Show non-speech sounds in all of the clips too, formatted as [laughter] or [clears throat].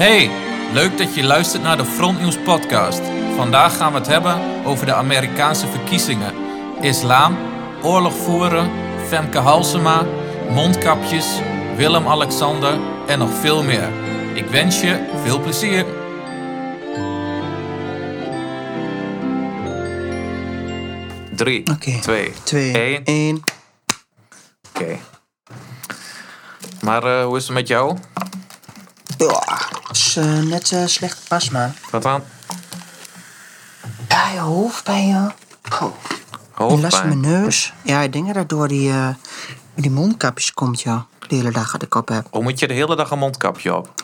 Hey, leuk dat je luistert naar de Frontnieuws podcast. Vandaag gaan we het hebben over de Amerikaanse verkiezingen. Islam, oorlog voeren, Femke Halsema, mondkapjes, Willem-Alexander en nog veel meer. Ik wens je veel plezier. Drie, Oké. twee, 2, één. 1. Oké. Maar eh, hoe is het met jou? Ja, is eh, net eh, slecht pas, man. Wat aan? Ja, je hoofdpijn, ja. Oh, last van mijn neus. Ja, ik denk dat dat door die, eh, die mondkapjes komt, ja. De hele dag dat ik op heb. Hoe moet je de hele dag een mondkapje op?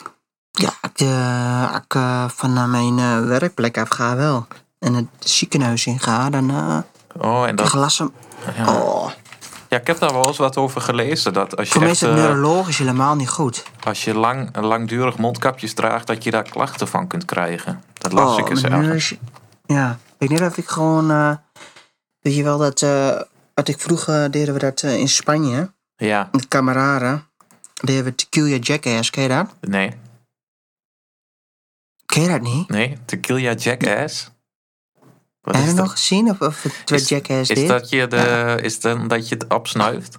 Ja, ik, eh, als ik van mijn werkplek af ga wel. En het ziekenhuis in ga, dan Oh, en dat... glassen. Ja. Oh, Ja, ik heb daar wel eens wat over gelezen. Dat als je, voor mij is het eh, neurologisch helemaal niet goed. als je lang, langdurig mondkapjes draagt, dat je daar klachten van kunt krijgen. Dat las ik eens Oh, ergens. Ja, ik denk dat ik gewoon... eh, weet je wel, dat... eh wat ik vroeger deden we dat in Spanje. Ja, Met kameraden. Deden we Tequila Jackass, ken je dat? nee, Ken je dat niet? nee. Tequila Jackass. Wat Heb je dat? nog gezien? Of, of het Is- Jackass Is dat, je de, is dan dat je het opsnuift?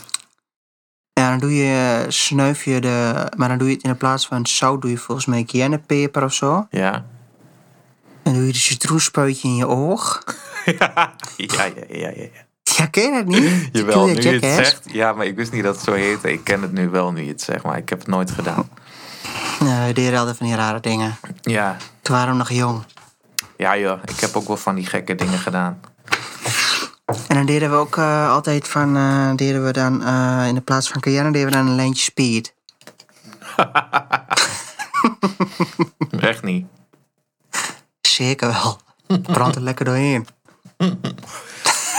Ja, dan doe je, snuif je de... Maar dan doe je het in de plaats van zout, doe je volgens mij cayennepeper of zo. Ja. Dan doe je de citroenspuitje in je oog. [laughs] ja, ja, ja, ja. ja. Ja, ken je dat niet? Jawel, nu je het zegt. Ja, maar ik wist niet dat het zo heette. Ik ken het nu wel nu je het zegt, maar ik heb het nooit gedaan. Nee, we deden altijd van die rare dingen. Ja, Toen waren we nog jong. Ja joh. Ik heb ook wel van die gekke dingen gedaan. En dan deden we ook eh, altijd van, eh, deden we dan eh, in de plaats van cayenne, deden we dan een lijntje speed. [laughs] Echt niet. Zeker wel. Brandt er lekker doorheen.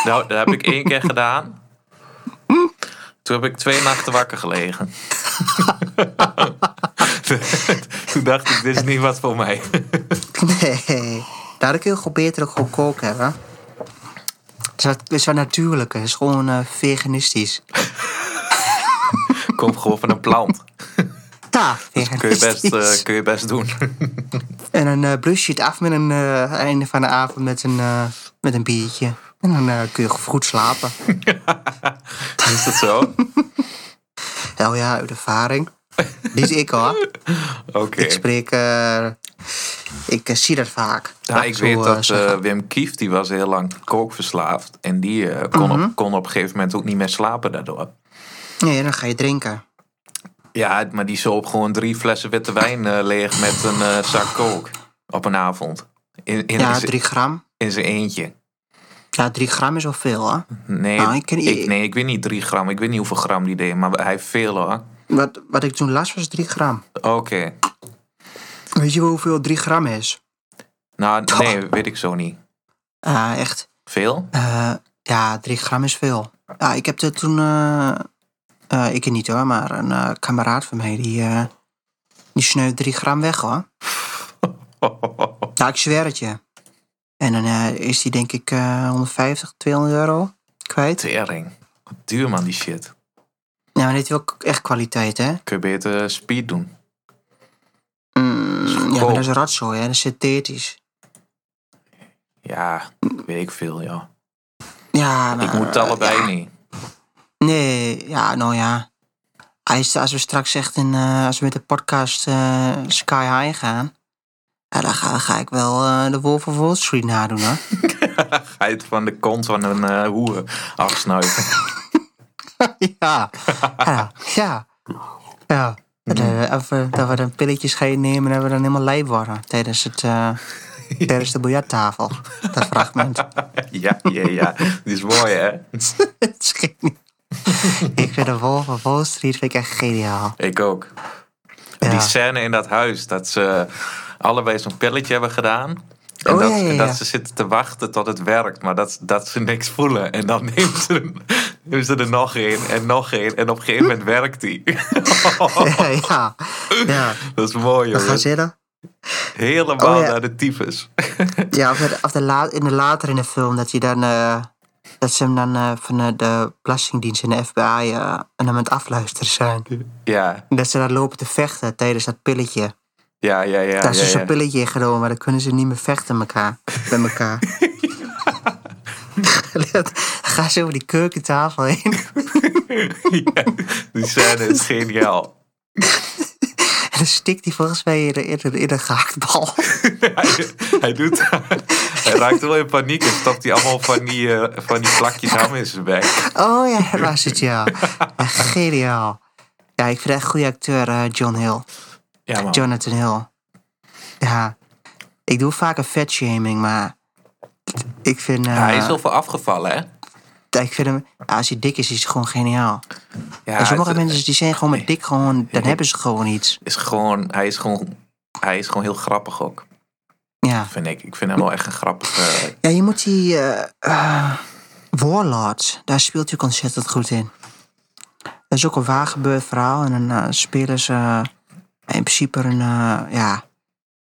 Nou, dat heb ik één keer gedaan. Toen heb ik twee nachten wakker gelegen. [laughs] [laughs] Toen dacht ik, dit is niet wat voor mij. Nee, daar kun je gewoon beter ook gewoon koken hebben. Het is wat, het is wat natuurlijker. Het is gewoon eh, veganistisch. Komt gewoon van een plant. Ja, Kun je best, eh, kun je best doen. En dan eh blus je het af met een eh, einde van de avond met een, eh, met een biertje. En dan eh, kun je goed slapen. [laughs] Is dat zo? [laughs] Hel ja, uit ervaring. Niet ik hoor. [laughs] Oké. Ik spreek... eh, ik eh, zie dat vaak. Ja, ik weet eh, dat Wim Kief, die was heel lang kookverslaafd. En die kon, Mhm. op, kon op een gegeven moment ook niet meer slapen daardoor. Nee, dan ga je drinken. Ja, maar die zoop gewoon drie flessen witte wijn leeg met een zak kook. Op een avond. In, in, Ja, drie gram. in zijn eentje. Ja, drie gram is wel veel, hè? Nee, Nou, ik ken- ik, nee, ik weet niet drie gram. Ik weet niet hoeveel gram die deed. Maar hij heeft veel hoor. Wat, wat ik toen las was drie gram. Oké. Weet je hoeveel drie gram is? Nou, [laughs] nee, weet ik zo niet. Ah, echt. Veel? Eh, ja, drie gram is veel. Ja, ik heb er toen... eh, ik niet hoor, maar een kameraad van mij... die, die sneeuwt drie gram weg, hoor. [laughs] Ja, ik zweer het je. En dan is die denk ik eh 150, 200 euro kwijt. Tering. Wat duur man, die shit. Ja, maar dit is ook echt kwaliteit, hè? Kun je beter speed doen. Mm, ja, maar dat is rotzooi, hè? Dat is synthetisch. Ja, weet ik veel, ja. Ja, maar... Ik moet het allebei ja. niet. Nee, ja, nou ja. Als, als we straks echt in, eh, als we met de podcast eh, Sky High gaan, ja, dan, ga, ga ik wel eh, de Wolf of Wall Street nadoen, hoor. Ga je het van de kont van een eh hoer afsnuiven. [laughs] [laughs] ja. ja, ja, ja. Dat, eh, even- dat we dan pilletjes gaan nemen en we dan helemaal lijp worden tijdens, het, eh, [laughs] tijdens de biljarttafel. Dat fragment. [laughs] ja, ja, ja. Die is mooi, hè? Het ik vind de Wolf of Wall Street vind ik echt geniaal. Ik ook. Ja. Die scène in dat huis, dat ze allebei zo'n pilletje hebben gedaan. En, Oh, dat, ja, ja, dat ze zitten te wachten tot het werkt, maar dat, dat ze niks voelen. En dan nemen ze, er- ze er nog één en nog één. En op een gegeven moment werkt die. [laughs] ja, ja. dat is mooi, gaan jongen. zitten. Helemaal Oh, ja. naar de tyfus. [laughs] Ja, of, de, of de la, in de later in de film dat je dan eh, dat ze hem dan eh, van eh, de Belastingdienst en de FBI en aan het afluisteren zijn. ja, dat ze daar lopen te vechten tijdens dat pilletje. Ja, ja, ja. Daar is ja, ja. een pilletje in genomen, maar dan kunnen ze niet meer vechten met elkaar, bij elkaar. [laughs] [laughs] Gaan ze over die keukentafel heen. [laughs] Ja, die scène is geniaal. [laughs] En dan stikt hij volgens mij in in de gehaktbal. hij, hij doet Hij raakt wel in paniek en stopt hij allemaal van die, eh, van die plakjes ham in zijn bek. Oh ja, dat was het ja. Geniaal. Ja, ik vind echt een goede acteur, eh, John Hill. Ja, man. Jonathan Hill. Ja. Ik doe vaak een vetshaming, maar... Ik vind... eh, hij is heel veel afgevallen, hè? ik vind hem... als hij dik is, is hij gewoon geniaal. Ja, en sommige het- mensen die zijn gewoon met dik gewoon... Dan hebben ze gewoon iets. is gewoon, hij, is gewoon, hij is gewoon heel grappig ook, Ja. vind ik. Ik vind hem wel echt een grappige... Ja, je moet die... eh eh, Warlord, daar speelt hij ontzettend goed in. Dat is ook een waar gebeurd verhaal. En dan eh, spelen ze eh, in principe een... eh, ja...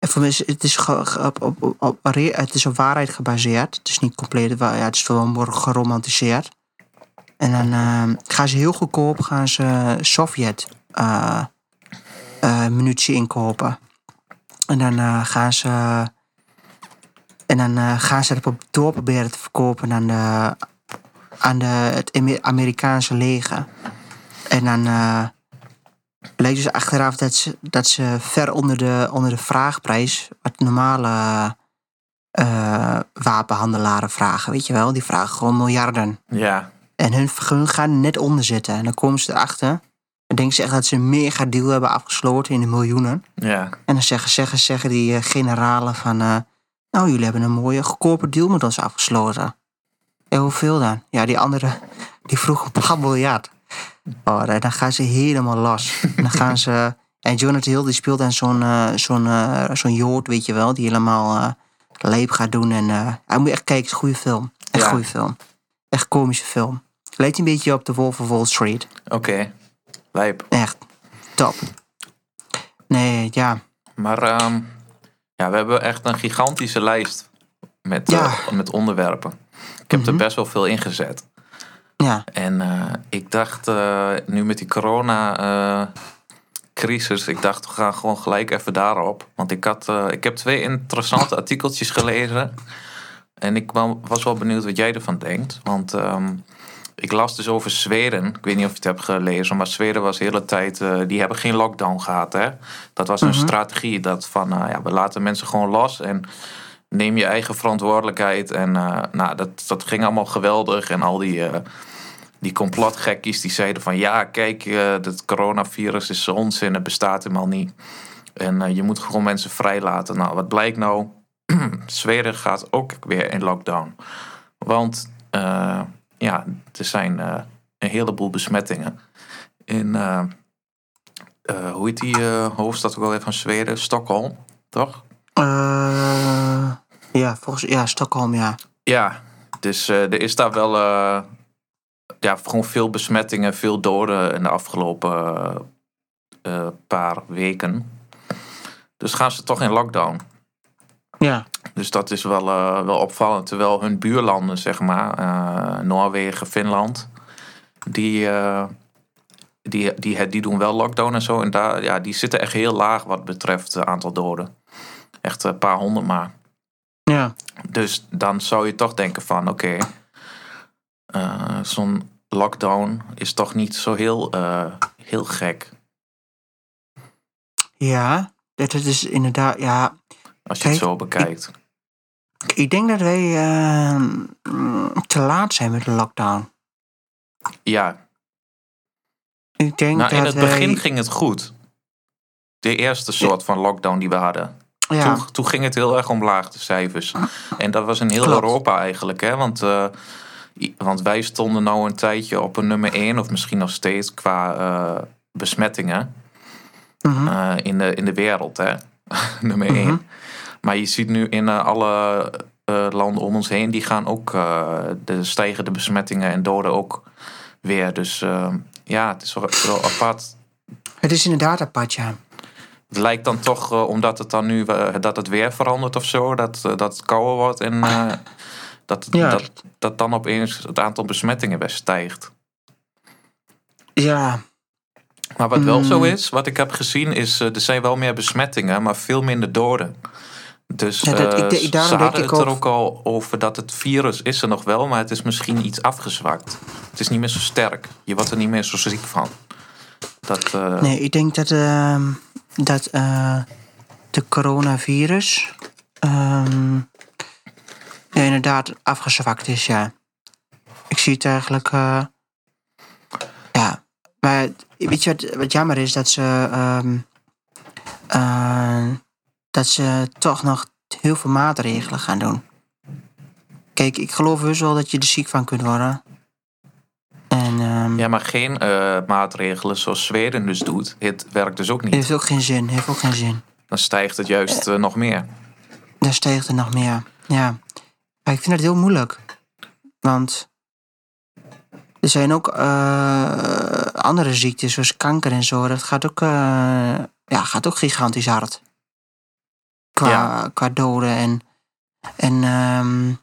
En voor mij is het is, op, op, op, het is op waarheid gebaseerd. Het is niet compleet... Ja, het is wel geromantiseerd. En dan eh, gaan ze heel goedkoop gaan ze Sovjet eh, eh, munitie inkopen. En dan eh, gaan ze... En dan gaan ze het door proberen te verkopen aan, de, aan de, het Amer- Amerikaanse leger. En dan bleek dus achteraf dat ze, dat ze ver onder de, onder de vraagprijs, wat normale eh, wapenhandelaren vragen, weet je wel, die vragen gewoon miljarden. Ja, En hun, hun gaan net onder zitten. En dan komen ze erachter. Dan denken ze echt dat ze een mega deal hebben afgesloten in de miljoenen. ja. En dan zeggen, zeggen, zeggen die eh, generalen van... eh, nou, jullie hebben een mooie goedkope deal met ons afgesloten. Ja, hoeveel dan? Ja, die andere, die vroeg een paar miljard. Oh, dan gaan ze helemaal los. En dan gaan ze... En Jonathan Hill die speelt dan zo'n eh, zo'n eh, zo'n jood, weet je wel... die helemaal eh leep gaat doen. En hij moet echt kijken, het is een goede film. Echt Ja. goede film. Echt komische film. Leed een beetje op The Wolf of Wall Street. Oké. Lijp. Echt top. Nee, ja. Maar ehm, ja, we hebben echt een gigantische lijst met, Ja. met onderwerpen. Ik heb er Mhm. best wel veel in gezet. Ja, En eh, ik dacht, eh, nu met die corona-crisis, ik dacht, we gaan gewoon gelijk even daarop. Want ik, had, eh, ik heb twee interessante artikeltjes gelezen. En ik wa- was wel benieuwd wat jij ervan denkt. Want ehm, ik las dus over Zweden. Ik weet niet of je het hebt gelezen, maar Zweden was de hele tijd... eh, die hebben geen lockdown gehad, hè. Dat was een Mhm. strategie. Dat van, eh, ja, we laten mensen gewoon los en neem je eigen verantwoordelijkheid. En eh, nou, dat, dat ging allemaal geweldig. En al die, eh, die complotgekkies die zeiden van... ja, kijk, eh het coronavirus is onzin, het bestaat helemaal niet. En je moet gewoon mensen vrijlaten. Nou, wat blijkt nou? [clears throat] Zweden gaat ook weer in lockdown. Want ja, er zijn een heleboel besmettingen. In, hoe heet die hoofdstad ook even van Zweden? Stockholm, toch? Ja, volgens ja, Stockholm, ja. Ja, dus eh, er is daar wel eh, ja, gewoon veel besmettingen, veel doden in de afgelopen eh, paar weken. Dus gaan ze toch in lockdown. Ja, Dus dat is wel, wel opvallend. Terwijl hun buurlanden, zeg maar, Noorwegen, Finland, die, die, die, die doen wel lockdown en zo. En daar, ja, die zitten echt heel laag wat betreft het aantal doden. Echt een paar honderd maar. Ja. Dus dan zou je toch denken van oké, eh, zo'n lockdown is toch niet zo heel, eh, heel gek. Ja, dat is inderdaad, ja. Als je het zo bekijkt. Ik denk dat wij eh, te laat zijn met de lockdown. Ja, Ik denk nou, dat in het wij, begin ging het goed. De eerste soort van lockdown die we hadden. Ja, Toen, toen ging het heel erg omlaag, de cijfers. En dat was in heel Klopt. Europa eigenlijk. Hè? Want, eh, want wij stonden nou een tijdje op een nummer 1, of misschien nog steeds qua eh, besmettingen mhm, eh, in, de, in de wereld. Hè? [laughs] nummer Mhm. 1. Maar je ziet nu in alle landen om ons heen, die gaan ook de stijgende besmettingen en doden ook weer. Dus ja, het is wel, wel apart. het is inderdaad apart, ja. Het lijkt dan toch, eh, omdat het dan nu eh, dat het weer verandert of zo, dat, eh, dat het kouder wordt en [laughs] dat, Ja. dat, dat dan opeens het aantal besmettingen weer stijgt. Ja, Maar wat wel zo Mm. is, wat ik heb gezien, is er zijn wel meer besmettingen, maar veel minder doden. Dus Ja, dat- ik daarom ze hadden ik het er ook al over dat het virus is er nog wel, maar het is misschien iets afgezwakt. Het is niet meer zo sterk. Je wordt er niet meer zo ziek van. Dat, eh, Nee, ik denk dat, ehm, dat eh, de coronavirus ehm, inderdaad afgezwakt is, ja. Ik zie het eigenlijk, eh, ja. Maar weet je wat, jammer is? Dat ze, ehm, eh, dat ze toch nog heel veel maatregelen gaan doen. Kijk, ik geloof dus wel dat je er ziek van kunt worden. En, ehm, Ja, maar geen eh, maatregelen zoals Zweden dus doet. Het werkt dus ook niet. Heeft ook geen zin, heeft ook geen zin. Dan stijgt het juist eh, nog meer. Daar steeg er nog meer. Ja. Maar ik vind het heel moeilijk. Want er zijn ook eh, andere ziektes, zoals kanker en zo. Dat gaat ook, ja, gaat ook gigantisch hard. Qua, Ja. qua doden en, en ehm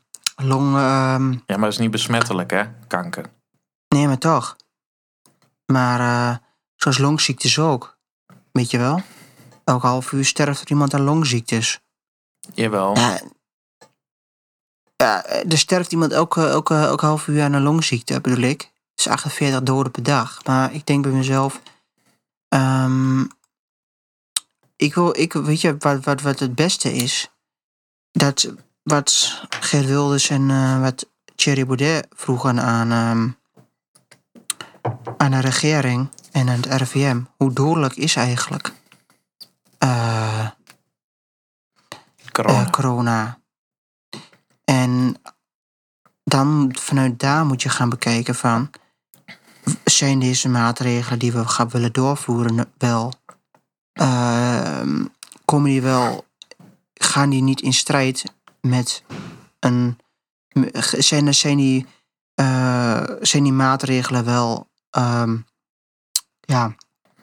long... ehm, Ja, maar dat is niet besmettelijk, hè? Kanker. Nee, maar toch. Maar eh, zoals longziektes ook. Weet je wel? Elk half uur sterft er iemand aan longziektes. Jawel. Ja, ja, er sterft iemand elke, elke, elke half uur aan een longziekte, bedoel ik. Is 48 doden per dag. Maar ik denk bij mezelf... ehm, ik wil, ik, weet je wat, wat, wat het beste is? Dat wat Geert Wilders en eh, wat Thierry Baudet vroegen aan, ehm, aan de regering en aan het RIVM. Hoe dodelijk is eigenlijk eh, Corona. eh, corona. En dan vanuit daar moet je gaan bekijken van... zijn deze maatregelen die we gaan willen doorvoeren wel... ehm, komen die wel... gaan die niet in strijd met een... zijn, zijn, die, eh, zijn die maatregelen wel... ehm, ja,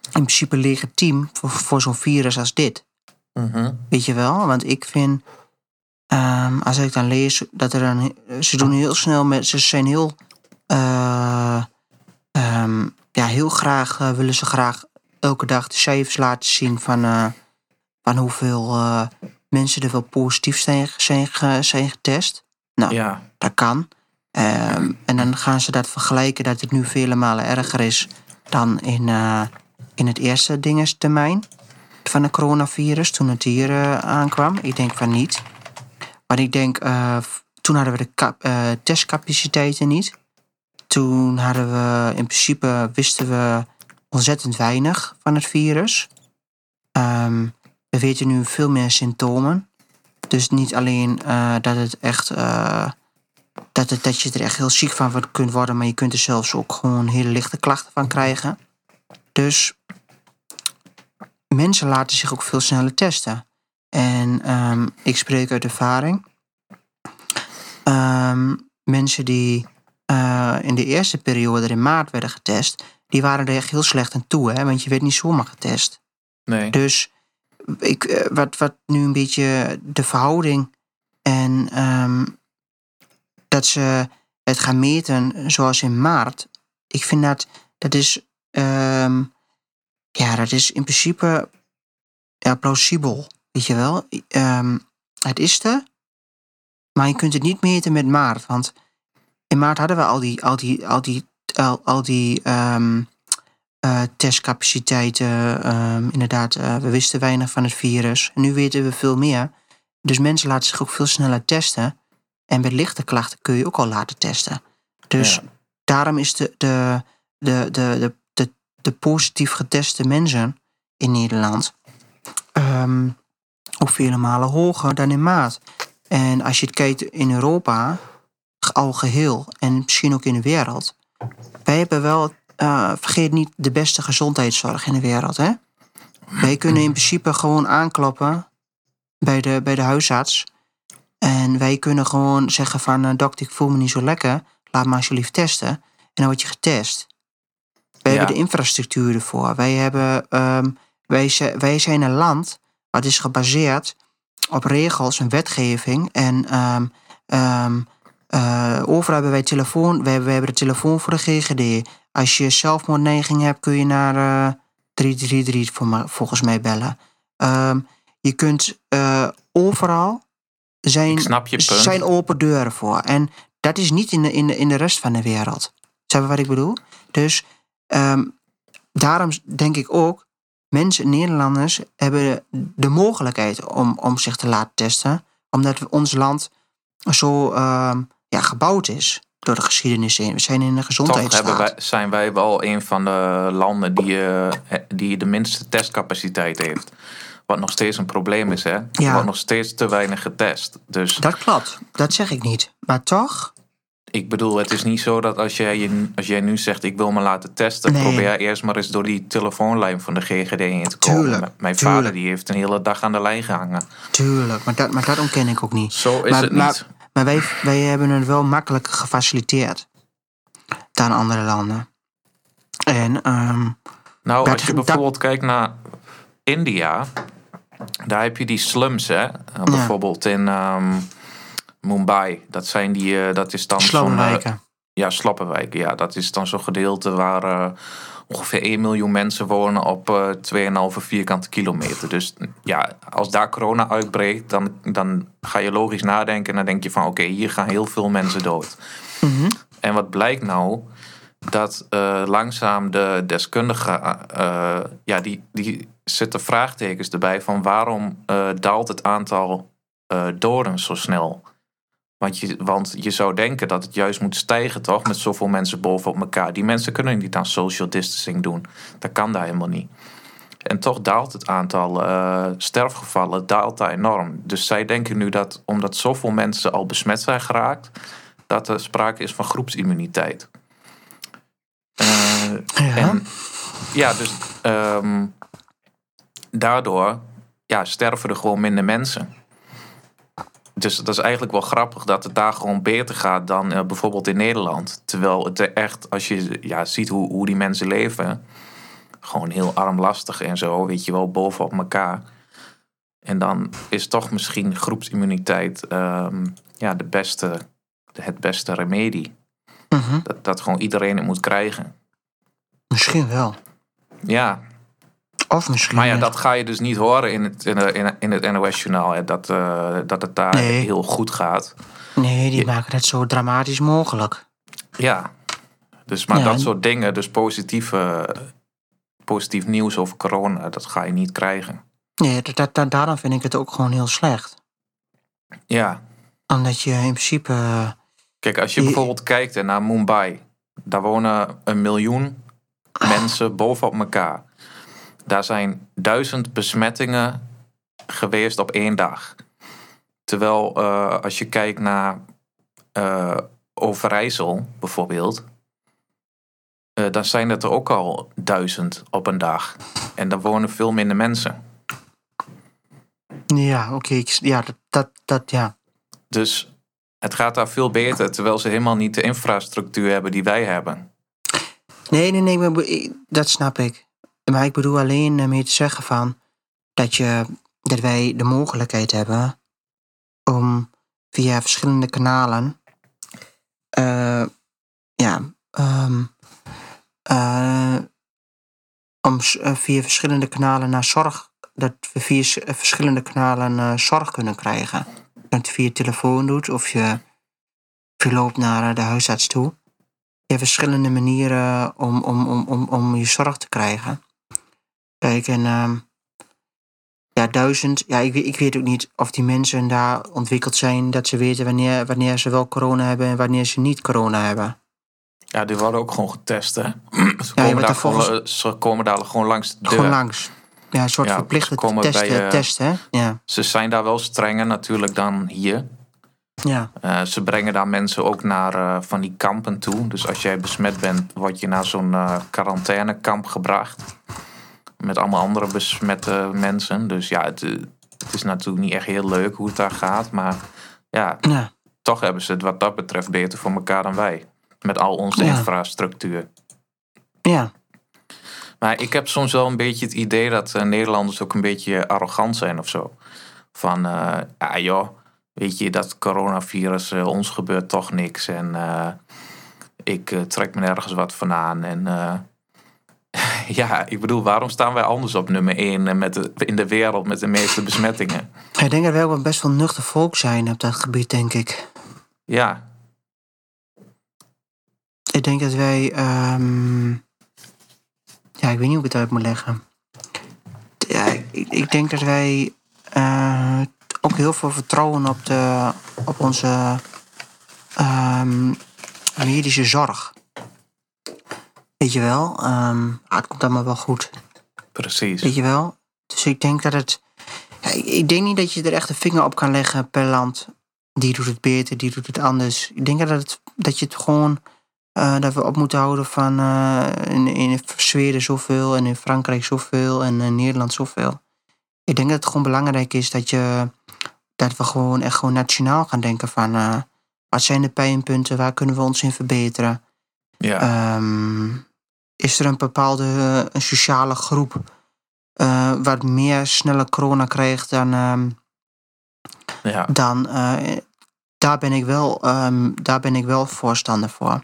in principe legitiem voor, voor zo'n virus als dit? Mhm. Weet je wel? Want ik vind, ehm, als ik dan lees dat er een. Ze doen heel snel met. Ze zijn heel. eh, ehm, ja, heel graag eh, willen ze graag elke dag de cijfers laten zien van. eh, van hoeveel mensen er wel positief zijn, zijn, ge- zijn getest. Nou, Ja. dat kan. Ehm, en dan gaan ze dat vergelijken dat het nu vele malen erger is dan in, eh, in het eerste dingestermijn van het coronavirus, toen het hier eh, aankwam. Ik denk van niet. Maar ik denk, eh, toen hadden we de testcapaciteiten niet. Toen hadden we, in principe wisten we ontzettend weinig van het virus. Ehm, we weten nu veel meer symptomen. Dus niet alleen dat het echt. Dat, het, dat je er echt heel ziek van kunt worden, maar je kunt er zelfs ook gewoon hele lichte klachten van krijgen. Dus mensen laten zich ook veel sneller testen. En ehm, ik spreek uit ervaring. Ehm, mensen die eh, in de eerste periode er in maart werden getest, die waren er echt heel slecht aan toe, hè? want je werd niet zomaar getest. Nee. Dus ik, eh, wat, wat nu een beetje de verhouding en ehm, dat ze het gaan meten zoals in maart. Ik vind dat dat is, ehm, ja, dat is in principe ja, plausibel, weet je wel. Ehm, het is er, maar je kunt het niet meten met maart, want in maart hadden we al die, al die, al die, al, al die ehm, eh, testcapaciteiten. inderdaad, eh, we wisten weinig van het virus. Nu weten we veel meer. Dus mensen laten zich ook veel sneller testen. En bij lichte klachten kun je ook al laten testen. Dus Ja. daarom is de, de, de, de, de, de, positief geteste mensen in Nederland ehm, ook vele malen hoger dan in maart. En als je het kijkt in Europa, al geheel en misschien ook in de wereld, wij hebben wel, eh, vergeet niet, de beste gezondheidszorg in de wereld. Hè? Wij kunnen in principe gewoon aankloppen bij de, bij de huisarts. En wij kunnen gewoon zeggen van, eh, dokter, ik voel me niet zo lekker. Laat me alsjeblieft testen. En dan word je getest. Wij Ja. hebben de infrastructuur ervoor. Wij, hebben, ehm, wij, wij zijn een land wat is gebaseerd op regels en wetgeving. En ehm, ehm, eh, overal hebben wij telefoon. We hebben, we hebben de telefoon voor de GGD. Als je zelfmoordneiging hebt, kun je naar, eh, 333 voor me- volgens mij bellen. Je kunt eh, overal zijn, zijn open deuren voor. En dat is niet in de, in de, in de rest van de wereld. Snap je wat ik bedoel? Dus ehm, daarom denk ik ook, mensen, Nederlanders, hebben de mogelijkheid om, om zich te laten testen. Omdat ons land zo ehm, ja, gebouwd is door de geschiedenis heen. We zijn in een Toch gezondheidsstaat. hebben wij, zijn wij wel een van de landen die, eh, die de minste testcapaciteit heeft. Wat nog steeds een probleem is, hè? Ja. wordt nog steeds te weinig getest. Dus Dat klopt, dat zeg ik niet. Maar toch, ik bedoel, het is niet zo dat als jij, je- als jij nu zegt: Ik wil me laten testen, Nee. probeer eerst maar eens door die telefoonlijn van de GGD heen te komen. Tuurlijk, Mijn tuurlijk. vader die heeft een hele dag aan de lijn gehangen. tuurlijk, maar dat, maar dat ontken ik ook niet. Zo is maar, het niet. Maar, maar wij, wij hebben het wel makkelijker gefaciliteerd dan andere landen. En ehm, Nou, als je dat- bijvoorbeeld kijkt naar India, daar heb je die slums, hè? Uh, Bijvoorbeeld in ehm, Mumbai. Dat zijn die, eh, dat is dan zo'n, eh, slappenwijken. ja, slappenwijken. Ja, dat is dan zo'n gedeelte waar eh, ongeveer 1 miljoen mensen wonen op eh 2,5 vierkante kilometer. Dus ja, als daar corona uitbreekt, dan, dan ga je logisch nadenken. En dan denk je van, oké, hier gaan heel veel mensen dood. Mhm. En wat blijkt nou? Dat eh, langzaam de deskundigen, eh, ja, die, die zetten vraagtekens erbij van waarom eh, daalt het aantal eh doden zo snel? Want je, want je zou denken dat het juist moet stijgen, toch? Met zoveel mensen bovenop elkaar. Die mensen kunnen niet aan social distancing doen. Dat kan daar helemaal niet. En toch daalt het aantal eh, sterfgevallen daalt daar enorm. Dus zij denken nu dat omdat zoveel mensen al besmet zijn geraakt, dat er sprake is van groepsimmuniteit. Ja. En ja, dus ehm, daardoor ja, sterven er gewoon minder mensen. Dus dat is eigenlijk wel grappig dat het daar gewoon beter gaat dan eh, bijvoorbeeld in Nederland. Terwijl het echt, als je ja, ziet hoe, hoe die mensen leven, gewoon heel armlastig en zo, weet je wel, bovenop elkaar. En dan is toch misschien groepsimmuniteit ehm, ja, de beste, het beste remedie. Mhm. Dat, dat gewoon iedereen het moet krijgen. Misschien wel. Ja, Of misschien maar ja, dat ga je dus niet horen in het, in, in, het NOS-journaal. Dat, eh, dat het daar Nee. heel goed gaat. Nee, die maken het zo dramatisch mogelijk. Ja, dus maar Ja, dat en- soort dingen, dus positieve, positief nieuws over corona, dat ga je niet krijgen. Nee, dat, dat, daarom vind ik het ook gewoon heel slecht. Ja, Omdat je in principe... eh, kijk, als je bijvoorbeeld kijkt naar Mumbai, daar wonen een miljoen mensen bovenop elkaar. Daar zijn duizend besmettingen geweest op één dag. Terwijl eh, als je kijkt naar eh, Overijssel bijvoorbeeld, eh, dan zijn het er ook al duizend op een dag. En daar wonen veel minder mensen. Ja, oké. ja, dat, dat, dat, ja. Dus het gaat daar veel beter, terwijl ze helemaal niet de infrastructuur hebben die wij hebben. Nee, nee, nee, dat snap ik. Maar ik bedoel alleen ermee te zeggen van dat, je, dat wij de mogelijkheid hebben om via verschillende kanalen, eh, ja, ehm, eh, om eh, via verschillende kanalen naar zorg, dat we via verschillende kanalen zorg kunnen krijgen. Je het via telefoon doet of je, of loopt naar de huisarts toe. Je hebt verschillende manieren om, om, om, om, om je zorg te krijgen. Kijk, en ehm, ja, duizend. Ja, ik, weet- ik weet ook niet of die mensen daar ontwikkeld zijn dat ze weten wanneer, wanneer ze wel corona hebben en wanneer ze niet corona hebben. Ja, die worden ook gewoon getest, hè. [clears throat] Ze wordt komen, daar daar gewoon, volgens- ze komen daar gewoon langs de deur. Gewoon langs. Ja, een soort Ja, verplichte test, bij, eh, test, hè? Ja. Ze zijn daar wel strenger natuurlijk dan hier. ja. Eh, ze brengen daar mensen ook naar eh, van die kampen toe. Dus als jij besmet bent, word je naar zo'n quarantainekamp gebracht. Met allemaal andere besmette mensen. Dus ja, het, eh, het is natuurlijk niet echt heel leuk hoe het daar gaat. Maar ja, ja. toch hebben ze het wat dat betreft beter voor elkaar dan wij. Met al onze Ja. infrastructuur. Ja. Maar ik heb soms wel een beetje het idee dat eh, Nederlanders ook een beetje arrogant zijn of zo. Van, eh, ja joh, weet je, dat coronavirus, eh, ons gebeurt toch niks. En eh, ik eh, trek me nergens wat van aan. En, eh, Ja, ik bedoel, waarom staan wij anders op nummer 1 met de, in de wereld met de meeste besmettingen? Ik denk dat wij wel best wel nuchter volk zijn op dat gebied, denk ik. Ja, Ik denk dat wij. ehm, ja, ik weet niet hoe ik het uit moet leggen. Ja, ik, ik denk dat wij eh, ook heel veel vertrouwen op, de, op onze ehm, medische zorg. Weet je wel? Ah, het komt allemaal wel goed. precies. Weet je wel? Dus ik denk dat het. Ja, ik, denk niet dat je er echt een vinger op kan leggen per land. Die doet het beter, die doet het anders. Ik denk dat, het, dat je het gewoon. eh, dat we op moeten houden van. eh, in, in Zweden zoveel en in Frankrijk zoveel en in Nederland zoveel. Ik denk dat het gewoon belangrijk is dat je. Dat we gewoon echt gewoon nationaal gaan denken van. eh, wat zijn de pijnpunten? Waar kunnen we ons in verbeteren? Ja, Ehm, is er een bepaalde eh, een sociale groep eh, wat meer sneller corona krijgt dan, ehm, ja, dan eh, daar, ben ik wel, ehm, daar ben ik wel voorstander voor.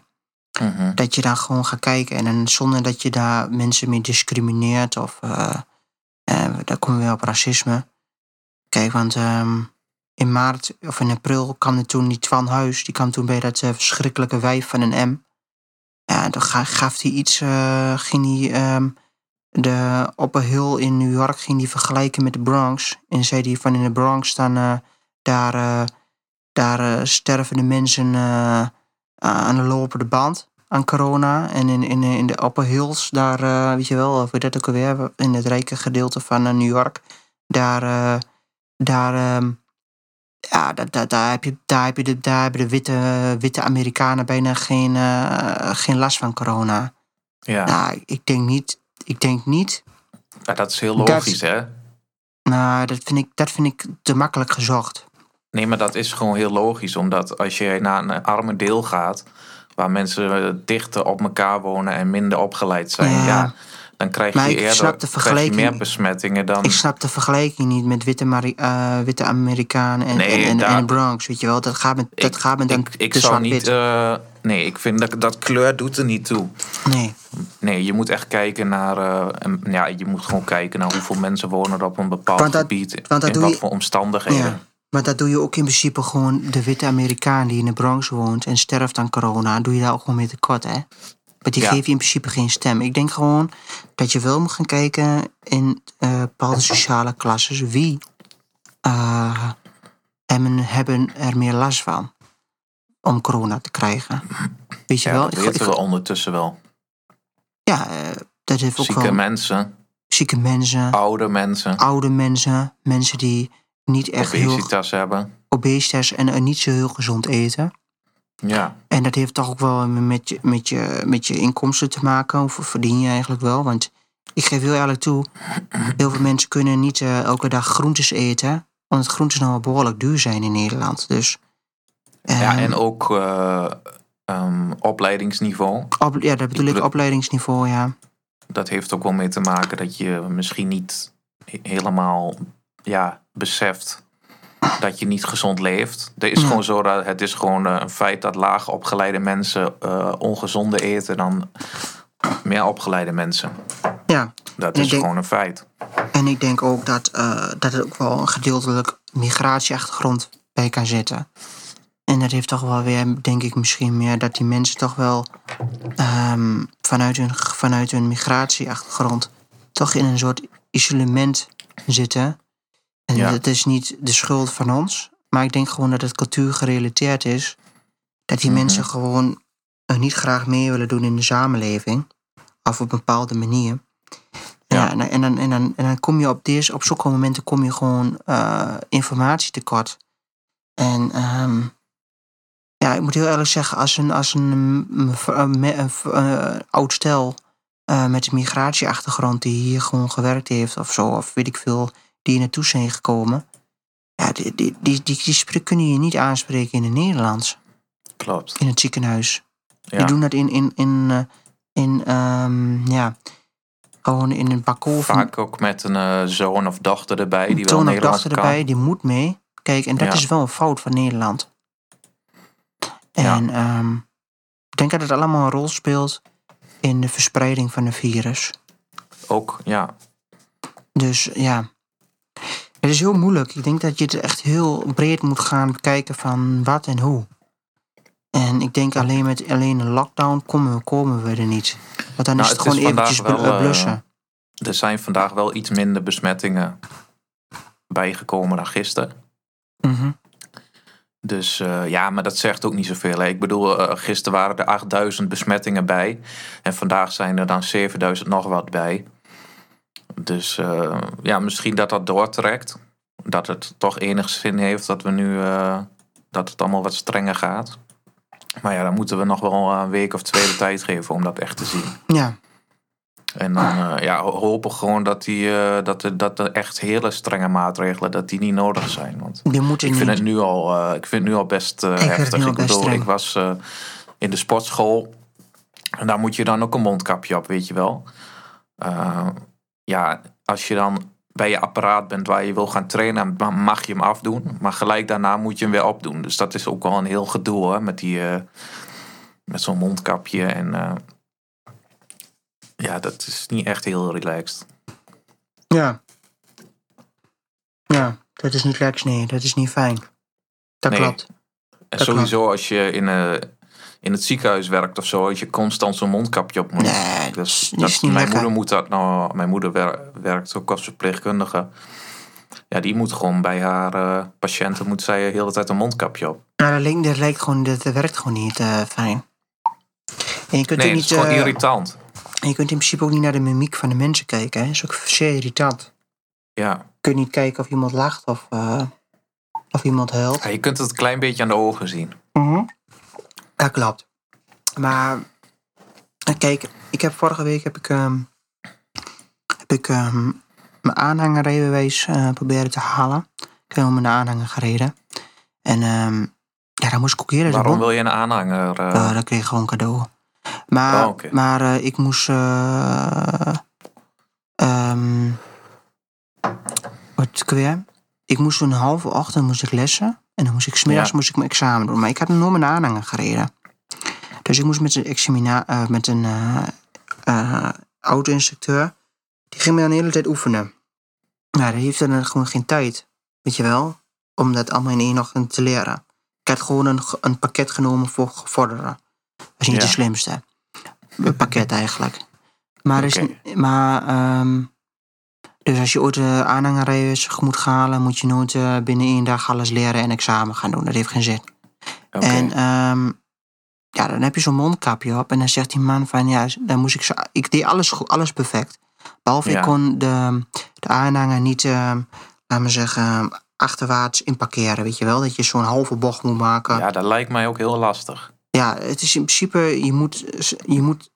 mhm. Dat je daar gewoon gaat kijken en zonder dat je daar mensen mee discrimineert of daar komen we weer op racisme. Kijk, want ehm, in maart of in april kwam er toen die Twan Huis, die kwam toen bij dat verschrikkelijke wijf van een M. Ja, dan ga- gaf hij iets, eh, ging hij ehm, de Upper Hill in New York ging hij vergelijken met de Bronx. En zei hij van in de Bronx dan eh, daar, eh, daar sterven de mensen aan de lopende band aan corona. En in, in, in de Upper Hills, daar, weet je wel, of hoe dat ook alweer, in het rijke gedeelte van New York, daar, daar, ehm, ja, daar, daar, daar, heb je, daar, heb je de, daar hebben de witte, witte Amerikanen bijna geen, eh, geen last van corona. ja. Nou, ik denk niet, ik denk niet, Ja, dat is heel Dat- logisch, hè? nou, dat vind ik, dat vind ik te makkelijk gezocht. Nee, maar dat is gewoon heel logisch. Omdat als je naar een arme deel gaat... waar mensen dichter op elkaar wonen en minder opgeleid zijn... Ja. Ja, dan krijg Maar je ik eerder snap de krijg je meer besmettingen dan... Ik snap de vergelijking niet met witte, Mari- eh, witte Amerikanen en, Nee, en, daar- Bronx, weet je wel. Dat gaat met, dat Ik- gaat met dan ik, ik zou niet... eh, nee, ik vind dat, dat kleur doet er niet toe. Nee, Nee, je moet echt kijken naar... eh, en, ja, je moet gewoon kijken naar hoeveel mensen wonen er op een bepaald Want dat- gebied. want dat in wat je- voor omstandigheden. ja. Maar dat doe je ook in principe gewoon de witte Amerikaan die in de Bronx woont en sterft aan corona. Doe je daar ook gewoon mee tekort, hè? Maar die Ja. geef je in principe geen stem. Ik denk gewoon dat je wel moet gaan kijken in eh, bepaalde sociale klasses wie eh, hebben, hebben er meer last van om corona te krijgen. Weet je Ja, wel? dat weten ik- we ondertussen wel. Ja, eh, dat heeft ook Zieke wel mensen, zieke mensen, oude mensen, oude mensen, mensen die niet echt heel obesitas hebben. obesitas en niet zo heel gezond eten. Ja, En dat heeft toch ook wel met je, met je, met je inkomsten te maken. Hoeveel verdien je eigenlijk wel? Want ik geef heel eerlijk toe, heel veel mensen kunnen niet eh, elke dag groentes eten. Omdat groentes nou wel behoorlijk duur zijn in Nederland. Dus, ja ehm, en ook eh, ehm, opleidingsniveau. op, ja, dat bedoel ik, bedoel- opleidingsniveau, ja. Dat heeft ook wel mee te maken dat je misschien niet he- helemaal ja, beseft dat je niet gezond leeft. Er is Ja. gewoon zo dat het is gewoon eh, een feit dat laag opgeleide mensen eh ongezonder eten dan meer opgeleide mensen. Ja, Dat is denk- gewoon een feit. en ik denk ook dat, eh, dat er ook wel een gedeeltelijk migratieachtergrond bij kan zitten. En dat heeft toch wel weer, denk ik, misschien meer dat die mensen toch wel ehm, vanuit, hun, vanuit hun migratieachtergrond toch in een soort isolement zitten. En Ja. dat is niet de schuld van ons, maar ik denk gewoon dat het cultuurgerelateerd is. Dat die Mhm. mensen gewoon eh, niet graag mee willen doen in de samenleving. Of op een bepaalde manier. Ja, Ja. en, dan- en, dan, en, dan, en dan kom je op, deze, op zulke momenten kom je gewoon eh, informatietekort. En ehm, ja, ik moet heel eerlijk zeggen, als een, als een, me- een v- eh, oud stel eh, met een migratieachtergrond die hier gewoon gewerkt heeft of zo, of weet ik veel, die hier naartoe zijn gekomen. Ja, die, die, die, die, kunnen je niet aanspreken in het Nederlands, Klopt. in het ziekenhuis. Ja. Die doen dat in, in, in, eh, in ehm, ja, gewoon in een van Vaak ook met een eh, zoon of dochter erbij die wel zoon of dochter erbij, die moet mee. Kijk, en dat is wel een fout van Nederland. En ehm, ik denk dat het allemaal een rol speelt in de verspreiding van het virus. Ook, ja. Dus ja, het is heel moeilijk. Ik denk dat je het echt heel breed moet gaan bekijken van wat en hoe. En ik denk alleen met alleen een lockdown komen we, komen we er niet. Want dan Nou, is het, het is gewoon eventjes wel, eh, blussen. Er zijn vandaag wel iets minder besmettingen bijgekomen dan gisteren. Mhm. Dus eh, ja, maar dat zegt ook niet zoveel. Hè. Ik bedoel, eh, gisteren waren er 8000 besmettingen bij. En vandaag zijn er dan 7000 nog wat bij. Dus eh, ja, misschien dat dat doortrekt. Dat het toch enig zin heeft dat we nu... eh, dat het allemaal wat strenger gaat. Maar ja, dan moeten we nog wel een week of twee de tijd geven om dat echt te zien. Ja, En dan eh, ja, ho- hopen gewoon dat, die, dat, er, dat er echt hele strenge maatregelen dat die niet nodig zijn. Want die moeten ik vind niet. het nu al, ik vind het nu al best heftig. Ik bedoel, streng. ik was in de sportschool. En daar moet je dan ook een mondkapje op, weet je wel. Ja, als je dan bij je apparaat bent waar je wil gaan trainen, ma- mag je hem afdoen. Maar gelijk daarna moet je hem weer opdoen. Dus dat is ook wel een heel gedoe hè, met, die, eh, met zo'n mondkapje. En eh, ja, dat is niet echt heel relaxed. Ja. Ja, dat is niet lekker, nee. Dat is niet fijn. Dat Nee. klopt. En Dat sowieso als je in, eh, in het ziekenhuis werkt of zo, als je constant zo'n mondkapje op moet. Nee, dat is dat, niet mijn lekker. moeder moet dat nou. Mijn moeder wer- werkt ook als verpleegkundige. Ja, die moet gewoon bij haar eh, patiënten moet zij de hele tijd een mondkapje op. Nou, dat, dat, gewoon, dat werkt gewoon niet eh, fijn. En je kunt, Nee, dat niet, is gewoon eh, irritant. en je kunt in principe ook niet naar de mimiek van de mensen kijken. Hè. Dat is ook zeer irritant. Ja. Je kunt niet kijken of iemand lacht of, of iemand huilt. ja, je kunt het een klein beetje aan de ogen zien. Dat klopt. Maar eh, kijk, ik heb vorige week heb ik, ehm, heb ik ehm, mijn aanhangerrijbewijs eh proberen te halen. Ik heb met een aanhanger gereden. En ehm, ja, dan moest ik ook eerder de Waarom bon- wil je een aanhanger? eh, dat kreeg ik gewoon cadeau. Maar, Oh, maar ik moest. wat weer? Ik moest een halve ochtend moest ik lessen. En dan moest ik smiddags Ja. moest ik mijn examen doen. Maar ik had nog mijn aanhanger gereden. Dus ik moest met een examina, eh, met een eh, auto-instructeur. Die ging me dan de hele tijd oefenen. Nou, die heeft dan gewoon geen tijd. Weet je wel? Om dat allemaal in één ochtend te leren. Ik had gewoon een, een pakket genomen voor gevorderden. Dat is niet Ja. de slimste. Een pakket eigenlijk. Maar, is, maar ehm, dus als je ooit de aanhangerrijbewijs moet gaan halen, moet je nooit eh, binnen één dag alles leren en examen gaan doen. Dat heeft geen zin. En ehm, ja, dan heb je zo'n mondkapje op en dan zegt die man van ja, dan moest ik zo. Ik deed alles goed, alles perfect. Behalve Ja. ik kon de, de aanhanger niet, ehm laat me zeggen, achterwaarts inparkeren. Weet je wel, dat je zo'n halve bocht moet maken. ja, dat lijkt mij ook heel lastig. Ja, het is in principe, je moet, je moet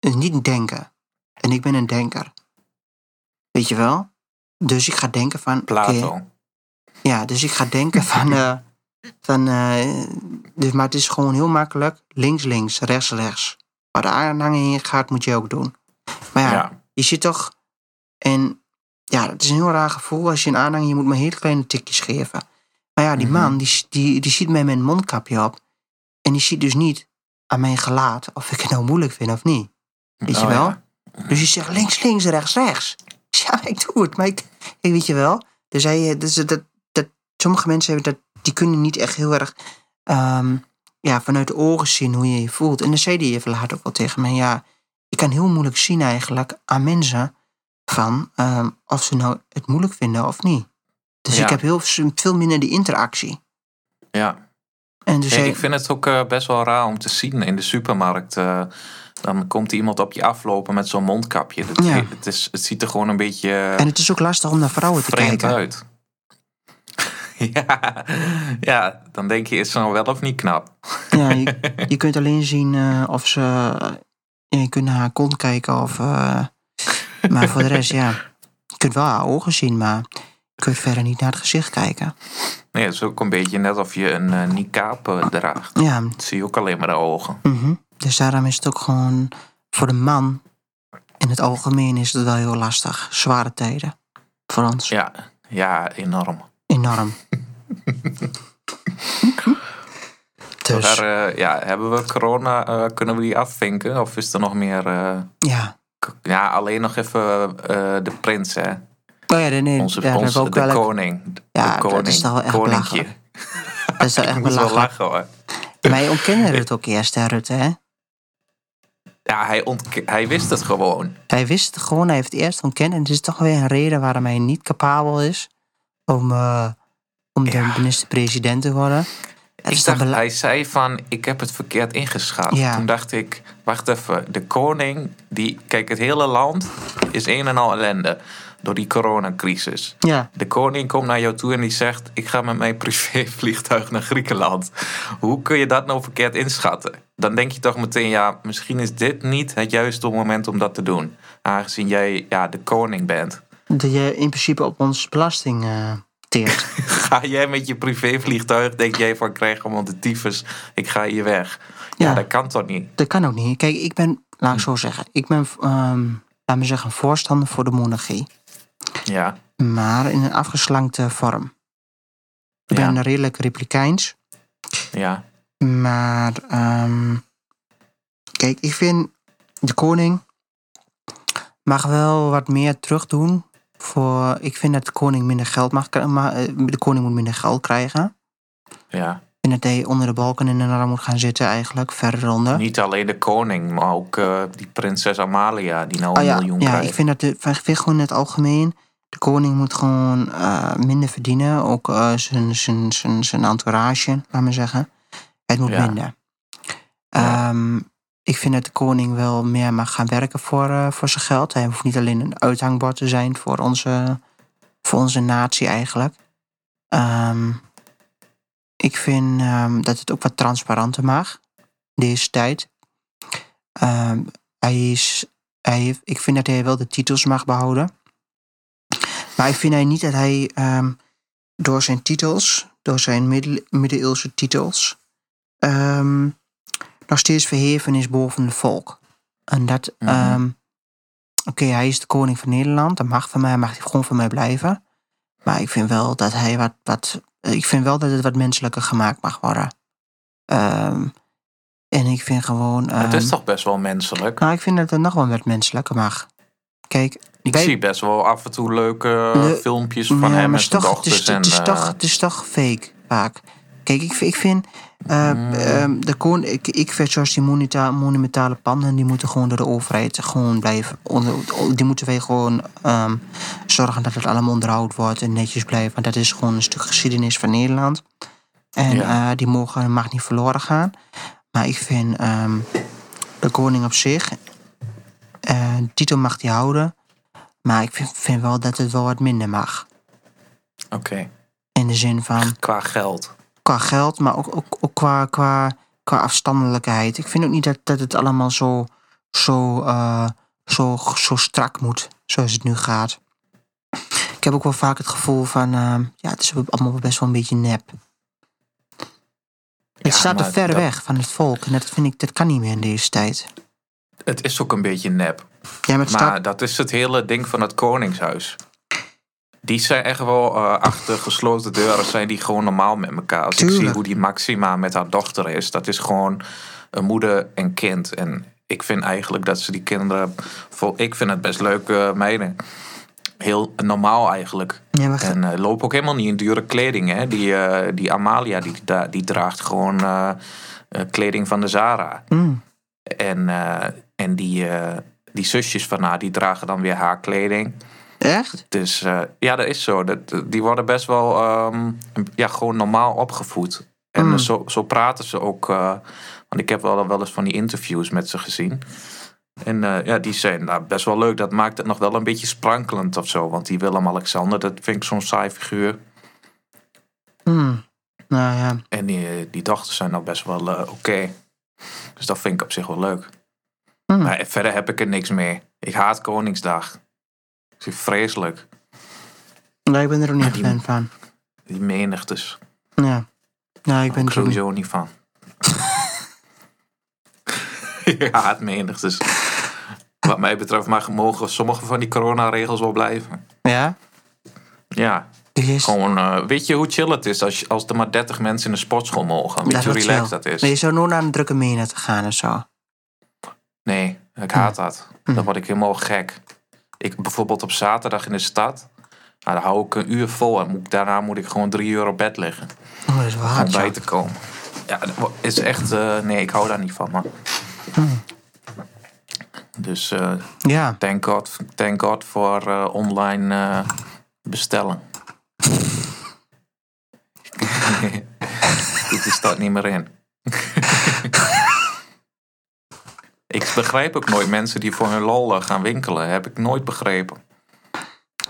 niet denken. En ik ben een denker. Weet je wel? Dus ik ga denken van. Plato. ja, dus ik ga denken [laughs] van. eh, van eh, dus, maar het is gewoon heel makkelijk. Links, links, rechts, rechts. Waar de aanhanger in gaat, moet je ook doen. Maar ja, Ja. je zit toch. En ja, het is een heel raar gevoel als je een aanhanger. Je moet maar hele kleine tikjes geven. Maar ja, die Mhm. man, die, die, die ziet mij met een mondkapje op. En die ziet dus niet aan mijn gelaat of ik het nou moeilijk vind of niet. Weet je Oh, wel? ja. Dus je zegt links, links, rechts, rechts. [laughs] Ja, ik doe het. Maar ik, ik weet je wel. Dus, hij, dus dat, dat, sommige mensen hebben dat, die kunnen niet echt heel erg ehm, ja, vanuit de ogen zien hoe je je voelt. En dan zei hij even later ook wel tegen mij. Ja, je kan heel moeilijk zien eigenlijk aan mensen van ehm, of ze nou het moeilijk vinden of niet. Dus Ja. ik heb heel, veel minder die interactie. ja. En dus Nee, hij- ik vind het ook eh, best wel raar om te zien in de supermarkt. eh, dan komt iemand op je aflopen met zo'n mondkapje. Dat, Ja. het, is, het ziet er gewoon een beetje eh, en het is ook lastig om naar vrouwen te vreemd kijken. uit. [laughs] ja, ja, dan denk je, is ze nou wel of niet knap? Ja, je, [laughs] je kunt alleen zien eh, of ze. ja, je kunt naar haar kont kijken of. eh, maar voor de rest, ja. Je kunt wel haar ogen zien, maar je kunt verder niet naar het gezicht kijken. Nee, het is ook een beetje net of je een uh, niqab eh, draagt. Ja, Dat zie je ook alleen maar de ogen. mhm. Dus daarom is het ook gewoon. Voor de man in het algemeen is het wel heel lastig. Zware tijden. Voor ons. Ja, ja enorm. Enorm. [laughs] dus, Maar, eh, ja, hebben we corona, eh, kunnen we die afvinken? Of is er nog meer... eh, ja. Ja, alleen nog even eh, de prins, hè. Oh ja, de, nee, Onze, ja, dat onze, ook de wel... koning. De Ja, dat koning. is toch wel echt Koninkje. belachelijk. Dat is wel [laughs] Ik echt belachelijk. lachen, hoor. Maar hij [laughs] ontkende het ook eerst, hè, Rutte, hè? Ja, hij, hij wist het gewoon. Hij wist het gewoon, hij heeft het eerst ontkend. En het is toch weer een reden waarom hij niet capabel is om, eh, om de Ja. minister-president te worden. Ik dacht, hij zei van, ik heb het verkeerd ingeschat. Ja. Toen dacht ik, wacht even, de koning, die, kijk, het hele land is een en al ellende door die coronacrisis. Ja, De koning komt naar jou toe en die zegt, ik ga met mijn privévliegtuig naar Griekenland. Hoe kun je dat nou verkeerd inschatten? Dan denk je toch meteen, ja, misschien is dit niet het juiste moment om dat te doen. Aangezien jij ja, de koning bent. dat je in principe op onze belasting eh teert. [laughs] Ga jij met je privévliegtuig, denk jij van, krijg hem de tyfus, ik ga hier weg. Ja, Ja. dat kan toch niet? Dat kan ook niet. Kijk, ik ben, laat ik zo zeggen, ik ben, ehm, laat me zeggen, voorstander voor de monarchie. Ja, Maar in een afgeslankte vorm. Ik Ja. ben redelijk republikeins. ja, Maar, ehm, kijk, ik vind de koning mag wel wat meer terug doen. Voor, ik vind dat de koning minder geld mag maar, eh, De koning moet minder geld krijgen. ja. Vind dat hij onder de balken in de nar moet gaan zitten, eigenlijk, verder onder. Niet alleen de koning, maar ook eh, die prinses Amalia, die nou een Oh ja, miljoen ja krijgt. ik vind dat de, ik vind gewoon in het algemeen. De koning moet gewoon eh, minder verdienen. Ook eh, zijn, zijn, zijn, zijn entourage, laat maar zeggen. Het moet Ja. minder. Ja. Ehm, ik vind dat de koning wel meer mag gaan werken voor, voor zijn geld. Hij hoeft niet alleen een uithangbord te zijn voor onze, voor onze natie eigenlijk. Ehm, ik vind ehm, dat het ook wat transparanter mag. Deze tijd. Ehm, hij is hij heeft, ik vind dat hij wel de titels mag behouden. Maar ik vind hij niet dat hij ehm, door zijn titels, door zijn middel, middeleeuwse titels, nog steeds verheven is boven het volk. En dat, Mhm. oké, hij is de koning van Nederland, dat mag van mij, mag hij gewoon van mij blijven. Maar ik vind wel dat hij wat, wat ik vind wel dat het wat menselijker gemaakt mag worden. Ehm, en ik vind gewoon. het ehm, is toch best wel menselijk? nou, ik vind dat het nog wel wat menselijker mag. Kijk, Ik zie best wel af en toe leuke Le- filmpjes van ja, hem en het zijn toch, het is, dochters. En, het, is eh, toch, het is toch fake vaak. Kijk, ik, ik vind. eh, Mm. de kon, ik, ik vind zoals die moneta- monumentale panden, die moeten gewoon door de overheid gewoon blijven. onder- Die moeten wij gewoon ehm, zorgen dat het allemaal onderhoud wordt en netjes blijft. Want dat is gewoon een stuk geschiedenis van Nederland. En Ja. eh, die mogen, mag niet verloren gaan. Maar ik vind ehm, de koning op zich, eh, de titel mag die houden. Maar ik vind, vind wel dat het wel wat minder mag. Oké, In de zin van qua geld. Qua geld, maar ook, ook, ook qua, qua, qua afstandelijkheid. Ik vind ook niet dat, dat het allemaal zo, zo, eh, zo, zo strak moet, zoals het nu gaat. Ik heb ook wel vaak het gevoel van, eh, ja, het is allemaal best wel een beetje nep. Het Ja, staat maar ver dat- weg van het volk en dat vind ik, dat kan niet meer in deze tijd. Het is ook een beetje nep. Ja, maar het Maar staat, dat is het hele ding van het Koningshuis. Die zijn echt wel eh, achter gesloten deuren, zijn die gewoon normaal met elkaar. Als ik zie hoe die Maxima met haar dochter is, dat is gewoon een moeder en kind. En ik vind eigenlijk dat ze die kinderen, vol, ik vind het best leuke meiden. Heel normaal eigenlijk. ja, maar, En uh, lopen ook helemaal niet in dure kleding. Hè? Die, eh, die Amalia die, die, draagt gewoon eh, eh, kleding van de Zara. mm, En, eh, en die, eh, die zusjes van haar, die dragen dan weer haar kleding. Echt? Dus ja, dat is zo. Dat, die worden best wel ehm, ja, gewoon normaal opgevoed. En Mm. zo, zo praten ze ook. eh, want ik heb wel, wel eens van die interviews met ze gezien. En eh, ja, die zijn nou, best wel leuk. Dat maakt het nog wel een beetje sprankelend of zo. Want die Willem-Alexander, dat vind ik zo'n saai figuur. Mm, nou ja, En die, die dochters zijn nou best wel oké. Dus dat vind ik op zich wel leuk. mm. Maar verder heb ik er niks mee. Ik haat Koningsdag. Ik vind vreselijk. Nee, ik ben er ook niet die- fan van. Die menigtes. Ja, nou, ik ben er ook niet. sowieso niet van. [laughs] ik haat menigtes. Wat mij betreft mag, mogen sommige van die coronaregels wel blijven. Ja? Ja, gewoon, eh, weet je hoe chill het is als, je- als er maar 30 mensen in de sportschool mogen? Weet Dat je hoe relaxed dat is? Nee, je zou nooit naar een drukke mena te gaan en zo. Nee, Ik haat dat. Dan word ik helemaal gek. Ik, bijvoorbeeld op zaterdag in de stad. Nou, dan hou ik een uur vol en moet, ik- daarna moet ik gewoon drie uur op bed liggen. Oh, dat is wel Om bij te komen. Ja, dat is echt... eh, nee, ik hou daar niet van, man. Dus eh Ja, thank, God, thank God voor eh, online bestellen. [laughs] [laughs] Dit is dat niet meer in. [laughs] ik begrijp ook nooit mensen die voor hun lol eh, gaan winkelen. Heb ik nooit begrepen.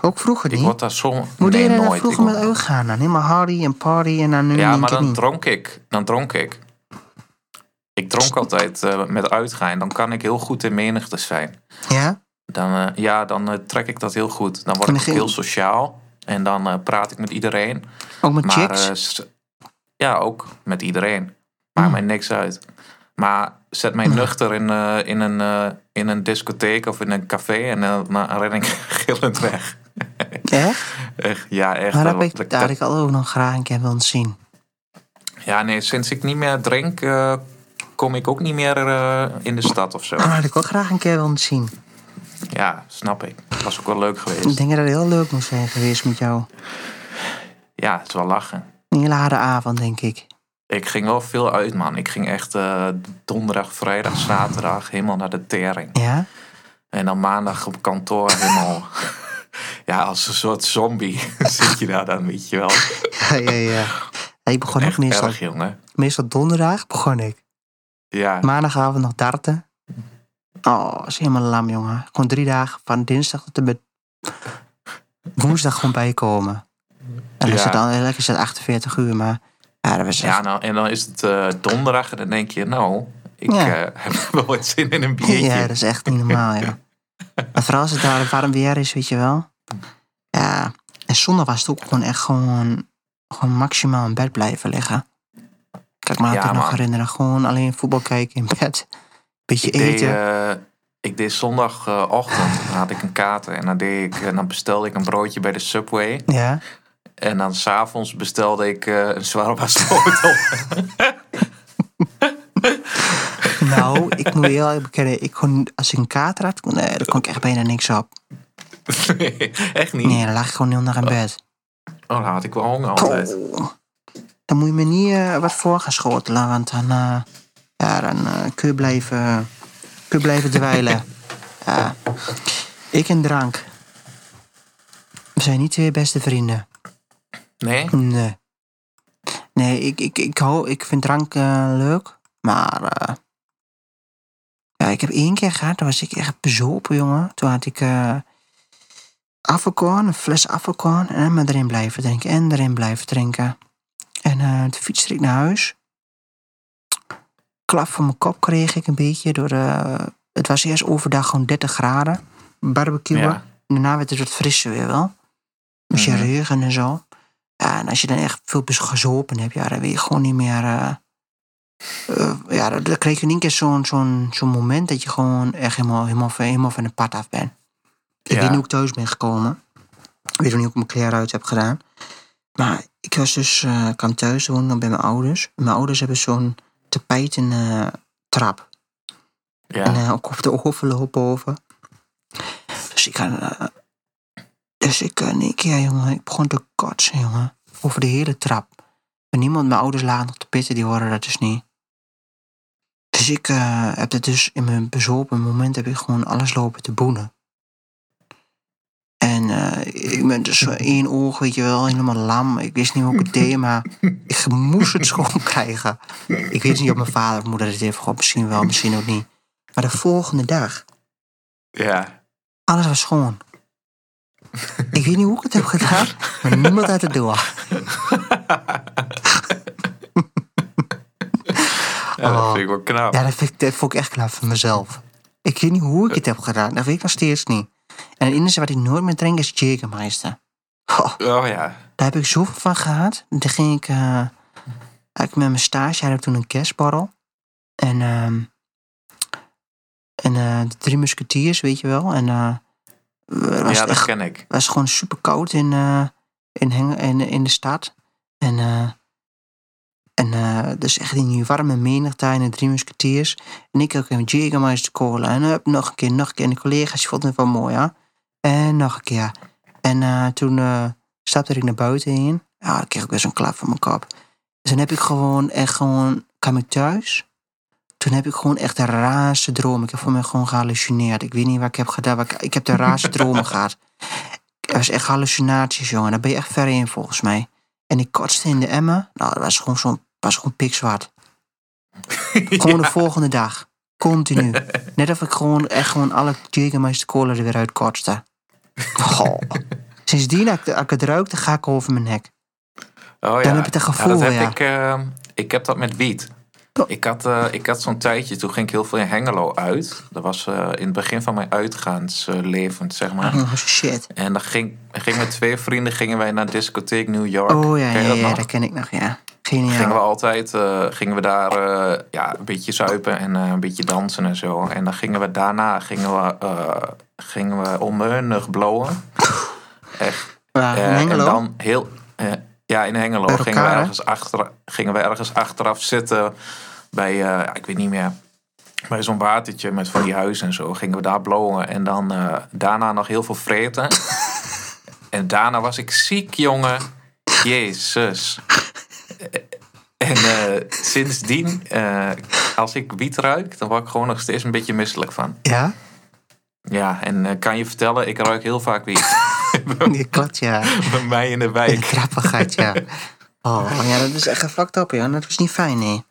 ook vroeger Ik niet. word daar soms... Hoe deed nee, je nooit. vroeger Ik- met uitgaan dan? Helemaal hardy en party en dan nu Ja, maar dan niet. dronk ik. Dan dronk ik. Ik dronk altijd eh, met uitgaan. Dan kan ik heel goed in menigte zijn. Ja? Dan, eh, ja, dan trek ik dat heel goed. Dan word ik heel sociaal. En dan praat ik met iedereen. Ook met Maar chicks? ja, ook met iedereen. Maakt Hmm. mij niks uit. Maar zet mij nuchter in, eh, in, een, eh, in een discotheek of in een café en dan ren ik [laughs] gillend weg. Echt? Echt, ja, echt. Maar dat dat- heb ik, dat- daar had ik al ook nog graag een keer willen zien. Ja, nee, sinds ik niet meer drink, eh, kom ik ook niet meer in de stad of zo. Maar dat had ik ook graag een keer willen zien. Ja, snap ik. Was ook wel leuk Ik geweest. denk dat het heel leuk moet zijn geweest met jou. Ja, het is wel lachen. Een hele harde avond, denk ik. Ik ging wel veel uit, man. Ik ging echt eh, donderdag, vrijdag, zaterdag helemaal naar de tering. Ja? En dan maandag op kantoor helemaal... [laughs] ja, als een soort zombie [laughs] zit je daar dan, weet je wel. Ja, ja, ja. Ja, Ik begon ook Echt meestal, erg, jongen. meestal donderdag begon ik. Ja, Maandagavond nog darten. Oh, dat is helemaal lam, jongen. Gewoon drie dagen van dinsdag tot en met woensdag gewoon bijkomen. En dan is Ja. het dan lekker is het 48 uur, maar ja, dat was echt... ja nou, en dan is het eh, donderdag en dan denk je, nou, ik Ja. eh, [laughs] heb wel wat zin in een biertje. Ja, dat is echt niet normaal, ja. [laughs] Maar vooral als het daar warm weer is, weet je wel. Ja, en zondag was het ook gewoon echt gewoon, gewoon maximaal in bed blijven liggen. Kan ik me Ja, nog herinneren. Gewoon alleen voetbal kijken in bed. Beetje Ik deed, eten. eh, ik deed zondagochtend, dan had ik een kater en dan, deed ik, en dan bestelde ik een broodje bij de Subway. Ja. En dan s'avonds bestelde ik eh, een zwaarwasfoto. [laughs] Nou, ik moet heel bekennen. Ik kon, als ik een kater had, kon, nee, daar kon ik echt bijna niks op. nee, [laughs] echt niet. Nee, dan lag ik gewoon heel naar in bed. Oh, dan had ik wel honger altijd. Oh. Dan moet je me niet eh, wat voor gaan schotelen, want dan, eh, ja, dan eh, kun, je blijven, kun je blijven dweilen. [laughs] ja. Ik en drank. We zijn niet twee beste vrienden. Nee? Nee. Nee, ik, ik, ik, hou, ik vind drank eh, leuk, maar... eh, ja, ik heb één keer gehad, toen was ik echt bezopen, jongen. Toen had ik afvalkorn, een fles afvalkorn... en maar erin blijven drinken en erin blijven drinken. En eh toen fietste ik naar huis. Klap voor mijn kop kreeg ik een beetje door de... Het was eerst overdag gewoon 30 graden. Barbecuen. Ja. Daarna werd het wat frisser weer wel. Je Mhm. regen en zo. Ja, en als je dan echt veel gezopen hebt, ja, dan weet je gewoon niet meer. eh, eh, ja, dan, dan kreeg je in één keer zo'n zo'n zo'n moment dat je gewoon echt helemaal, helemaal, van- helemaal van het pad af bent. Ik Ja. weet niet hoe ik thuis ben gekomen. Ik weet nog niet hoe ik mijn kleren uit heb gedaan. Maar ik was dus, ik kwam thuis wonen bij mijn ouders. Mijn ouders hebben zo'n tapijten eh, trap. Ja. En ook op de overloop boven. Dus ik ga. Eh, dus ik, eh, in één keer, jongen, ik begon te kotsen, jongen. Over de hele trap. En niemand, mijn ouders lagen nog te pitten, die horen dat dus niet. Dus ik eh, heb het dus in mijn bezopen moment heb ik gewoon alles lopen te boenen. En eh, ik ben dus zo [laughs] één oog, weet je wel, helemaal lam. Ik wist niet hoe ik het deed, maar ik moest het schoon [laughs] krijgen. Ik weet niet of mijn vader of moeder het heeft gehad, misschien wel, misschien ook niet. Maar de volgende dag, ja. alles was schoon. Ik weet niet hoe ik het heb gedaan, maar niemand had het door. Ja, dat Oh. vind ik wel knap. Ja, dat, vind ik, dat vond ik echt knap van mezelf. Ik weet niet hoe ik het heb gedaan, dat weet ik nog steeds niet. En het enige wat ik nooit meer drink is Jägermeister. Goh, Oh ja. daar heb ik zoveel van gehad. Toen ging ik, eh, eigenlijk met mijn stage, had ik toen een kerstborrel. En, ehm en eh, de drie musketiers, weet je wel. En eh Ja, het dat echt ken ik. was gewoon super koud in, eh, in, in, in de stad. En, eh, En eh, dus echt in die warme menigte in de drie musketiers. En ik ook een Jägermeister cola. En nog een keer, nog een keer. En de collega's vonden het wel mooi, ja. En nog een keer. En toen stapte ik naar buiten in. Ja, dan kreeg ik best een klap van mijn kop. Dus toen heb ik gewoon echt gewoon... kwam ik thuis. Toen heb ik gewoon echt de raarste droom. Ik heb voor mij gewoon gehallucineerd. Ik weet niet wat ik heb gedaan. ik, ik heb de raarste [laughs] dromen gehad. Het was echt hallucinaties, jongen. Daar ben je echt ver in, volgens mij. En ik kotste in de emmer. Nou, dat was gewoon zo'n was gewoon pikzwart. [laughs] Gewoon de volgende dag. Continu. [laughs] Net of ik gewoon echt gewoon alle Jägermeister cola er weer uit kotste. Goh. Sindsdien, als ik, het ruik, dan ga ik over mijn nek. Oh, ja. Dan heb je het gevoel, dat heb ja. ik, eh, ik heb dat met wiet. Oh. Ik had, eh, ik had zo'n tijdje, toen ging ik heel veel in Hengelo uit. Dat was eh, in het begin van mijn uitgaansleven, zeg maar. Oh, shit. En dan ging, ging met twee vrienden gingen wij naar discotheek New York. Oh ja, Ken ja, dat ja, dat ken ik nog, ja. Gingen we Geniaal. altijd, eh, gingen we daar ja, een beetje zuipen en een beetje dansen en zo. En dan gingen we daarna gingen we, gingen we onmeunig blowen. Echt. En dan heel, ja, in Hengelo gingen we, ergens achter, gingen we ergens achteraf zitten bij, eh, ik weet niet meer, bij zo'n watertje met van die huizen en zo. Gingen we daar blowen en dan eh, daarna nog heel veel vreten. [laughs] en daarna was ik ziek, jongen. Jezus. En eh, sindsdien, eh, als ik wiet ruik, dan word ik gewoon nog steeds een beetje misselijk van. Ja? Ja, en kan je vertellen, ik ruik heel vaak wiet. [laughs] Die klopt, ja. [laughs] Bij mij in de wijk. grappigheid, ja. Oh, ja, dat is echt fucked up, ja. Dat was niet fijn, nee.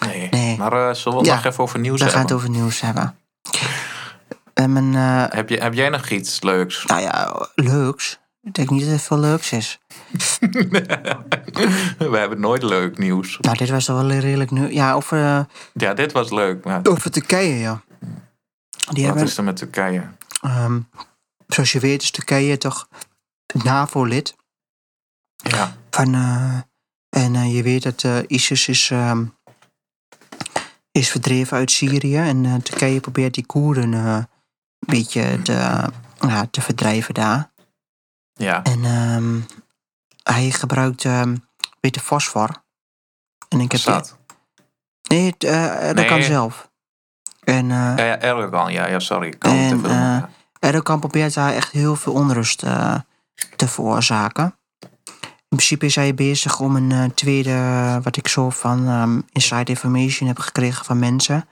Nee. Nee. Maar eh, zullen we het Ja, nog even over nieuws We gaan hebben? het over nieuws hebben. En mijn, eh, Heb, je, heb jij nog iets leuks? nou ja, leuks. Ik denk niet dat het veel leuks is. [laughs] We hebben nooit leuk nieuws. Nou, dit was toch wel redelijk nu. Ja, over, eh, Ja, dit was leuk, maar over Turkije, ja. Die wat hebben, is er met Turkije? ehm, zoals je weet, is Turkije toch NAVO-lid. Ja, Van, en je weet dat ISIS is, ehm, is verdreven uit Syrië. En eh, Turkije probeert die Koerden eh, een beetje te, ja, te verdrijven daar. ja. En ehm, hij gebruikt ehm weet je, fosfor. En ik heb Assad. Nee, het, eh, dat Nee. kan zelf. En eh Ja, ja, Erdogan, ja, ja, sorry. Ik kan het En, even doen. eh, Erdogan probeert daar echt heel veel onrust eh, te veroorzaken. In principe is hij bezig om een eh, tweede, wat ik zo van ehm, inside information heb gekregen van mensen.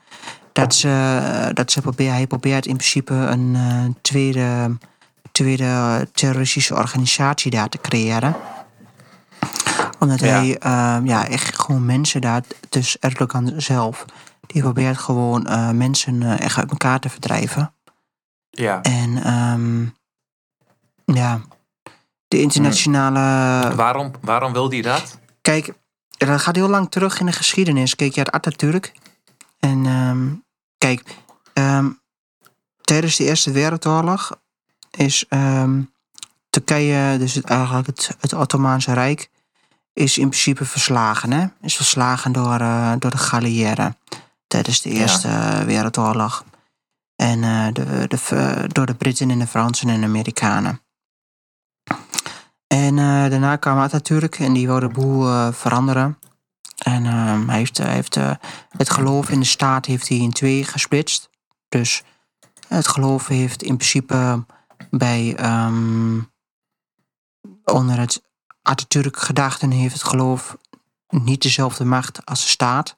Dat, ze, eh, dat ze probeert, hij probeert in principe een eh, tweede, tweede terroristische organisatie daar te creëren. Omdat Ja. hij ehm, ja, echt gewoon mensen daar, dus Erdogan zelf, die probeert gewoon eh, mensen eh, echt uit elkaar te verdrijven. ja. En ehm, ja, de internationale. Waarom, waarom wil hij dat? Kijk, dat gaat heel lang terug in de geschiedenis. Kijk, je had Atatürk. En ehm, kijk, ehm, tijdens de Eerste Wereldoorlog is ehm, Turkije, dus het, eigenlijk het, het Ottomaanse Rijk, is in principe verslagen. Hè? Is verslagen door, eh, door de Galliëren tijdens de Ja. Eerste Wereldoorlog. En eh, de, de, door de Britten en de Fransen en de Amerikanen. En eh, daarna kwam Atatürk en die wilde de boel eh, veranderen. En ehm, hij heeft, hij heeft eh, het geloof in de staat heeft hij in twee gesplitst. Dus het geloof heeft in principe bij ehm, onder het Atatürk gedachten heeft het geloof niet dezelfde macht als de staat.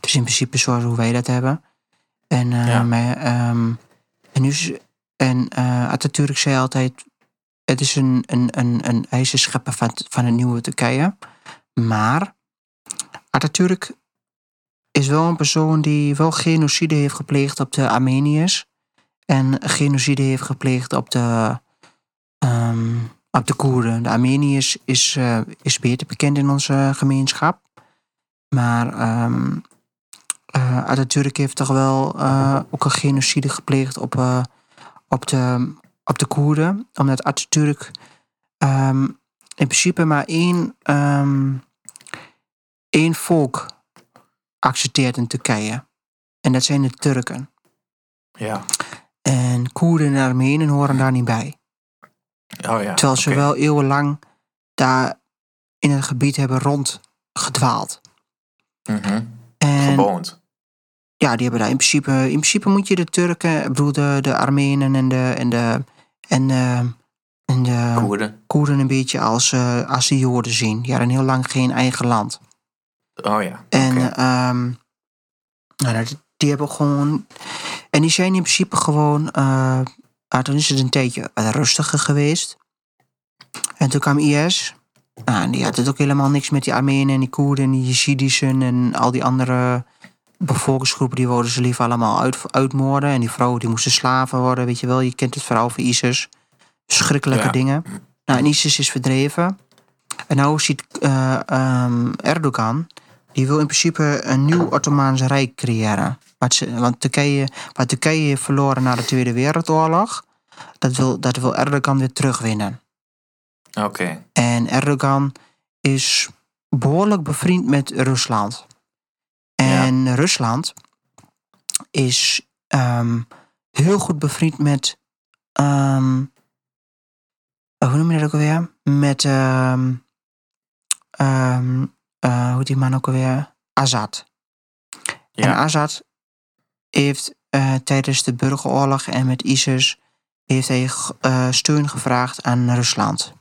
Dus in principe zoals hoe wij dat hebben. En, Ja. maar, ehm, en, nu, is- en eh Atatürk zei altijd, het is een, een, een, een, van, van nieuwe Turkije. Maar Atatürk is wel een persoon die wel genocide heeft gepleegd op de Armeniërs. En genocide heeft gepleegd op de, ehm, op de Koerden. De Armeniërs is, eh, is beter bekend in onze gemeenschap. Maar eh, Atatürk heeft toch wel eh, ook een genocide gepleegd op, op, de, op de Koerden. Omdat Atatürk ehm, in principe maar één, ehm, één volk accepteert in Turkije. En dat zijn de Turken. Ja. En Koerden en Armenen horen daar niet bij. Oh ja. Terwijl ze wel eeuwenlang daar in het gebied hebben rond gedwaald. Mhm. En Gewoond. ja, die hebben daar in principe, in principe moet je de Turken, de, de Armenen en de, en de, en de, en de Koerden. Koerden een beetje als, eh als de Joden zien. Die hadden heel lang geen eigen land. Oh ja. En ehm, nou, die hebben gewoon. En die zijn in principe gewoon. eh ah, toen is het een tijdje rustiger geweest. En toen kwam IS. Nou, en die had het ook helemaal niks met die Armenen en die Koerden en die Jezidischen en al die andere bevolkingsgroepen. Die wilden ze liever allemaal uit, uitmoorden. En die vrouwen die moesten slaven worden, weet je wel. Je kent het verhaal van ISIS. Schrikkelijke Ja. dingen. Nou, en ISIS is verdreven. En nou ziet eh, ehm, Erdogan die wil in principe een nieuw Ottomaans Rijk creëren. Wat ze, want Turkije, wat Turkije heeft verloren na de Tweede Wereldoorlog, dat wil, dat wil Erdogan weer terugwinnen. Oké. En Erdogan is behoorlijk bevriend met Rusland. En Rusland is ehm, heel goed bevriend met. ehm, hoe noem je dat ook alweer? Met. ehm, eh, hoe heet die man ook alweer? En Ja. Assad heeft eh, tijdens de burgeroorlog en met ISIS heeft hij eh, steun gevraagd aan Rusland.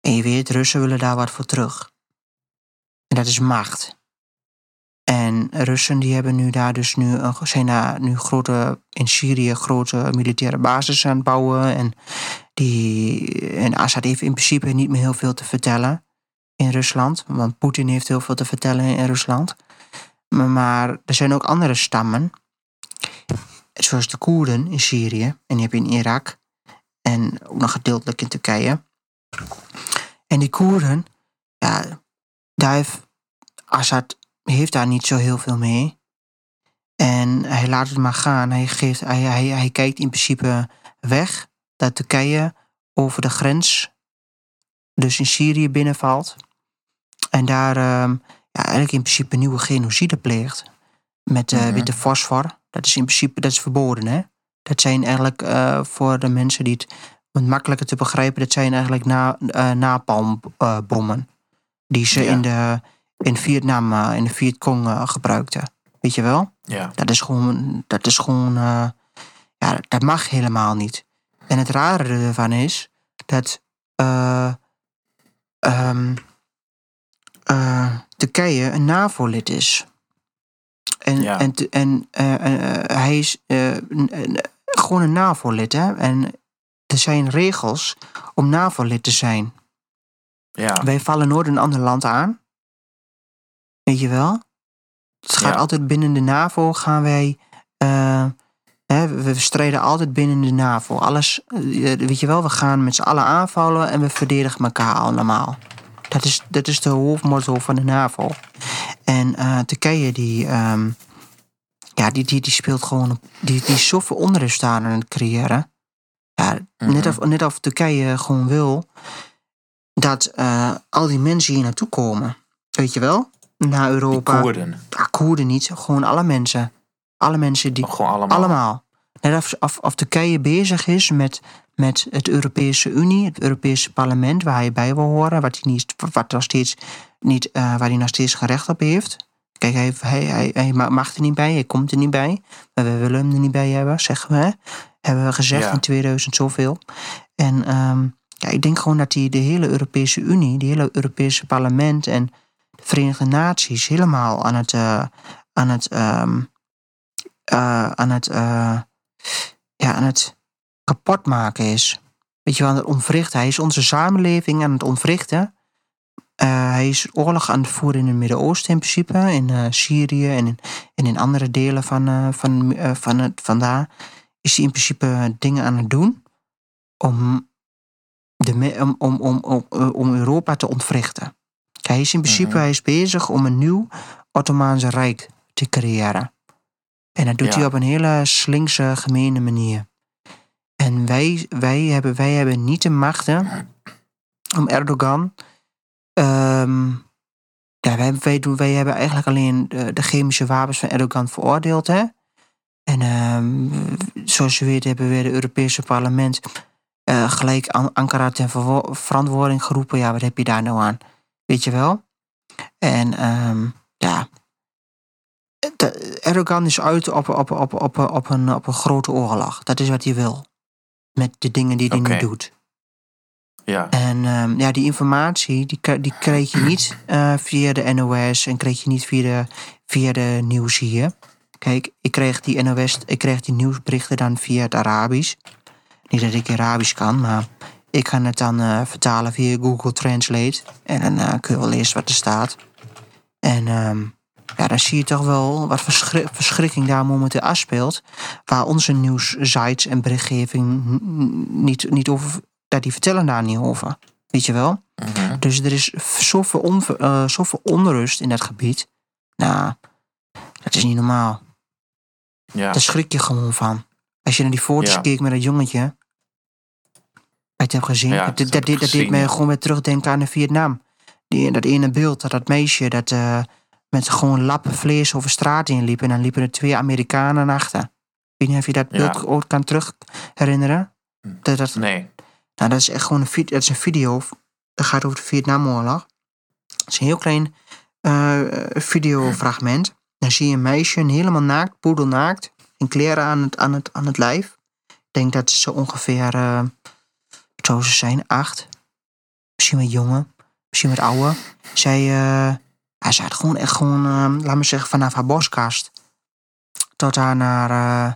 En je weet, Russen willen daar wat voor terug. En dat is macht. En Russen die hebben nu daar dus nu, zijn daar nu grote, in Syrië grote militaire bases aan het bouwen. En, die, en Assad heeft in principe niet meer heel veel te vertellen in Rusland. Want Poetin heeft heel veel te vertellen in Rusland. Maar, maar er zijn ook andere stammen. Zoals de Koerden in Syrië. En die heb je in Irak. En ook nog gedeeltelijk in Turkije. En die Koerden, ja, daar heeft Assad heeft daar niet zo heel veel mee. En hij laat het maar gaan. Hij, geeft, hij, hij, hij kijkt in principe weg dat Turkije over de grens, dus in Syrië, binnenvalt. En daar ehm, ja, eigenlijk in principe een nieuwe genocide pleegt. Met Mhm. witte fosfor. Dat is in principe dat is verboden, hè? Dat zijn eigenlijk eh, voor de mensen die het wat makkelijker te begrijpen, dat zijn eigenlijk na, eh, napalmbommen. die ze Ja. in, de, in Vietnam, eh, in de Vietcong eh, gebruikten. Weet je wel? Ja. Dat is gewoon, dat is gewoon, eh, ja, dat mag helemaal niet. En het rare ervan is dat eh, ehm, eh, Turkije een NAVO-lid is. En, Ja. en, en hij is gewoon een NAVO-lid, hè? En er zijn regels om NAVO-lid te zijn. Ja. Wij vallen nooit een ander land aan. Weet je wel? Het gaat Ja. altijd binnen de NAVO gaan wij. eh, hè, we strijden altijd binnen de NAVO. Alles, eh, weet je wel, we gaan met z'n allen aanvallen en we verdedigen elkaar allemaal. Dat is, dat is de hoofdmotto van de NAVO. En eh, Turkije, die, ehm, ja, die, die, die speelt gewoon. Die, die is zoveel onrust aan het creëren. Ja, net, Mhm. of, net of Turkije gewoon wil dat eh, al die mensen hier naartoe komen. Weet je wel? Naar Die Europa. Koerden. Ah, Koerden niet, gewoon alle mensen. Alle mensen die. Gewoon allemaal. Allemaal. Net of, of, of Turkije bezig is met, met het Europese Unie, het Europese parlement, waar hij bij wil horen, wat hij, niet, wat nog steeds niet, eh, waar hij nog steeds geen recht op heeft. Kijk, hij, hij, hij, hij ma- mag er niet bij, hij komt er niet bij. Maar we willen hem er niet bij hebben, zeggen we. Hebben we gezegd Ja. in 2000 zoveel. En ehm, ja, ik denk gewoon dat die, de hele Europese Unie, de hele Europese parlement en Verenigde Naties helemaal aan het, eh, aan het, ehm, eh, aan het, eh, ja, aan het kapot maken is. Weet je wel, aan het ontwrichten. Hij is onze samenleving aan het ontwrichten. Hij is oorlog aan het voeren in het Midden-Oosten in principe, in Syrië en in, en in andere delen van, van, van het, vandaar. Is hij in principe dingen aan het doen om, de, om, om, om, om Europa te ontwrichten. Hij is in principe Mhm. hij is bezig om een nieuw Ottomaanse Rijk te creëren. En dat doet Ja. hij op een hele slinkse, gemene manier. En wij, wij, hebben, wij hebben niet de machten om Erdogan. ehm, ja, wij, wij, doen, wij hebben eigenlijk alleen de, de chemische wapens van Erdogan veroordeeld. Hè? En ehm, zoals je weet hebben we het Europese parlement eh, gelijk An- Ankara ten verantwoording geroepen. Ja, wat heb je daar nou aan? Weet je wel? En ehm, ja, de- Erdogan is uit op, op, op, op, op, een, op een grote oorlog. Dat is wat hij wil. Met de dingen die hij Oké. nu doet. Ja, En ehm, ja, die informatie die, die kreeg je niet eh, via de NOS en kreeg je niet via de, via de nieuws hier. Kijk, ik kreeg die NOS, ik kreeg die nieuwsberichten dan via het Arabisch. Niet dat ik Arabisch kan, maar ik kan het dan eh, vertalen via Google Translate. En dan eh, kun je wel lezen wat er staat. En ehm, ja, dan zie je toch wel wat verschri- verschrikking daar momenteel afspeelt. Waar onze nieuwssites en berichtgeving niet, niet over dat die vertellen daar niet over. Weet je wel? mhm. Dus er is zoveel, eh, zoveel onrust in dat gebied. Nou, dat is niet normaal. ja. Daar schrik je gewoon van. Als je naar die foto's Ja. keek met dat jongetje. Je hebt gezien. Ja, dat, dat dat, heb deed mij gewoon weer terugdenken aan de Vietnam. Die, dat ene beeld, dat dat meisje dat eh, met gewoon lappen vlees over straat inliep. En dan liepen er twee Amerikanen achter. Ik weet niet of je dat Ja. beeld ooit kan terug herinneren. Dat, dat, Nee. nou, dat is echt gewoon een, dat is een video. Dat gaat over de Vietnamoorlog. Het is een heel klein eh, videofragment. Dan zie je een meisje helemaal naakt, poedelnaakt. In kleren aan het, aan het, aan het lijf. Ik denk dat ze ongeveer, eh zou ze zijn, acht. Misschien wat jonger, misschien wat ouder. Zij, ja, ze had gewoon echt gewoon, eh, laat me zeggen, vanaf haar boskast tot haar naar, eh,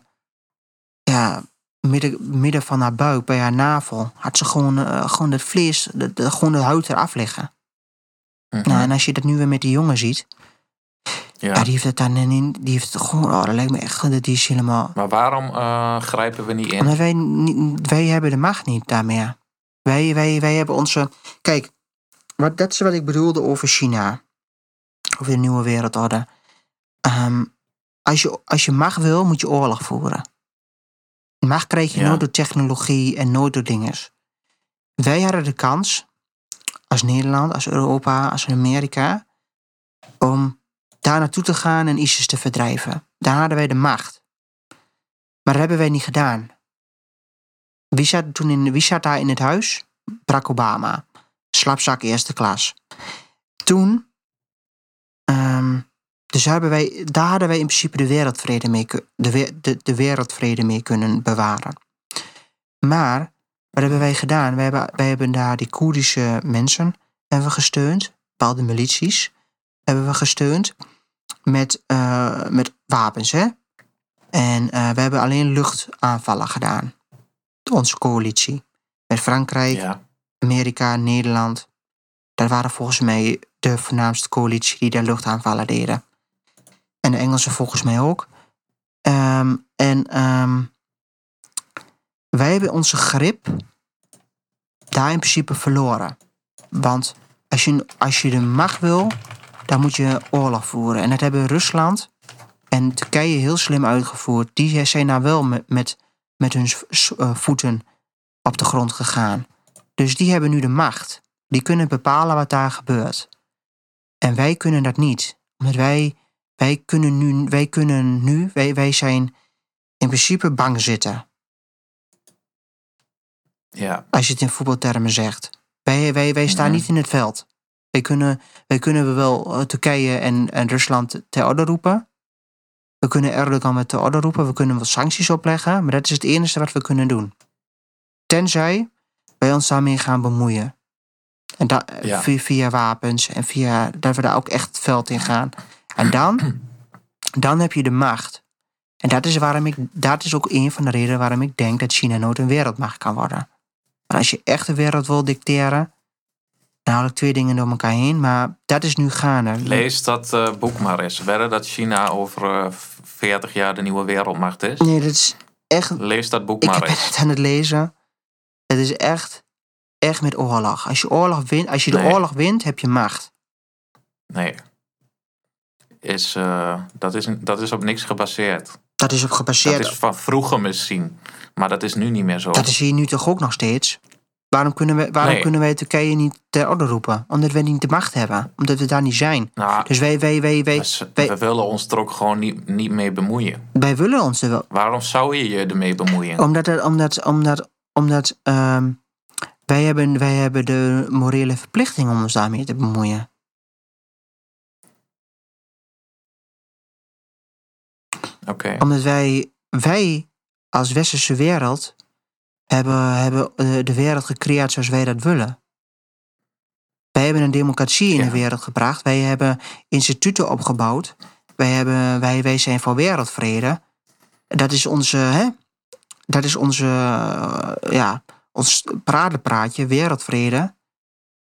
ja, midden, midden van haar buik, bij haar navel, had ze gewoon, eh, gewoon het vlees, de, de- gewoon de huid eraf liggen. Mhm. Nou, en als je dat nu weer met die jongen ziet, ja. ja. die heeft het dan in, die heeft het gewoon, oh, dat lijkt me echt, dat die is helemaal, Maar waarom grijpen we niet in? omdat wij, wij hebben de macht niet daar meer. Wij, wij, wij hebben onze, kijk, wat, dat is wat ik bedoelde over China, over de nieuwe wereldorde. Ehm, als, je, als je macht wil, moet je oorlog voeren. Macht krijg je Ja. nooit door technologie en nooit door dingen. Wij hadden de kans, als Nederland, als Europa, als Amerika, om daar naartoe te gaan en ISIS te verdrijven. Daar hadden wij de macht. Maar dat hebben wij niet gedaan. Wie zat, toen in, wie daar in het huis? Barack Obama. Slapzak eerste klas. Toen, ehm, dus hebben wij, daar hadden wij in principe de wereldvrede mee, de, de, de wereldvrede mee kunnen bewaren. Maar, wat hebben wij gedaan? Wij hebben, wij hebben daar die Koerdische mensen hebben we gesteund, bepaalde milities hebben we gesteund met, eh, met wapens. Hè? En eh, we hebben alleen luchtaanvallen gedaan. Onze coalitie. Met Frankrijk, Ja. Amerika, Nederland. Dat waren volgens mij de voornaamste coalitie die de luchtaanvallen deden. En de Engelsen volgens mij ook. Ehm, en ehm, wij hebben onze grip daar in principe verloren. Want als je, als je de macht wil, dan moet je oorlog voeren. En dat hebben Rusland en Turkije heel slim uitgevoerd. Die zijn nou wel met, met, met hun eh, voeten op de grond gegaan. Dus die hebben nu de macht. Die kunnen bepalen wat daar gebeurt. En wij kunnen dat niet. Omdat wij, wij kunnen nu, wij, kunnen nu wij, wij zijn in principe bang zitten. Ja. Als je het in voetbaltermen zegt. Wij, wij, wij staan Mhm. niet in het veld. Wij kunnen, wij kunnen wel eh, Turkije en, en Rusland ter orde roepen. We kunnen Erdogan met ter orde roepen. We kunnen wel sancties opleggen. Maar dat is het enige wat we kunnen doen. Tenzij wij ons daarmee gaan bemoeien. En da- Ja. via, via wapens en via dat we daar ook echt het veld in gaan. En dan, [clears throat] dan heb je de macht. En dat is, waarom ik, dat is ook een van de redenen waarom ik denk dat China nooit een wereldmacht kan worden. Maar als je echt de wereld wil dicteren, ik twee dingen door elkaar heen. Maar dat is nu gaande. Lees dat eh, boek maar eens. Wedden dat China over eh, 40 jaar de nieuwe wereldmacht is. Nee, dat is echt. Lees dat boek Ik maar ben eens. het aan het lezen. Het is echt, echt met oorlog. Als je, oorlog wint, als je de Nee. oorlog wint, heb je macht. Nee. Is, eh, dat, is, dat is op niks gebaseerd. Dat is op gebaseerd. Dat is van vroeger misschien. Maar dat is nu niet meer zo. Dat is hier nu toch ook nog steeds? Waarom kunnen, we, waarom nee. kunnen wij Turkije niet ter orde roepen? Omdat we niet de macht hebben. Omdat we daar niet zijn. Nou, dus wij, wij, wij, wij, wij, willen ons er ook gewoon niet, niet mee bemoeien. Wij willen ons er wel. Waarom zou je je ermee bemoeien? Omdat, het, omdat, omdat, omdat ehm, wij, hebben, wij hebben de morele verplichting om ons daarmee te bemoeien. Oké. Omdat wij, wij als westerse wereld hebben, hebben eh, de wereld gecreëerd zoals wij dat willen. Wij hebben een democratie in Ja. de wereld gebracht. Wij hebben instituten opgebouwd. Wij, hebben, wij, wij zijn voor wereldvrede. Dat is onze, hè? Dat is onze, eh, ja, ons paradepraatje, wereldvrede.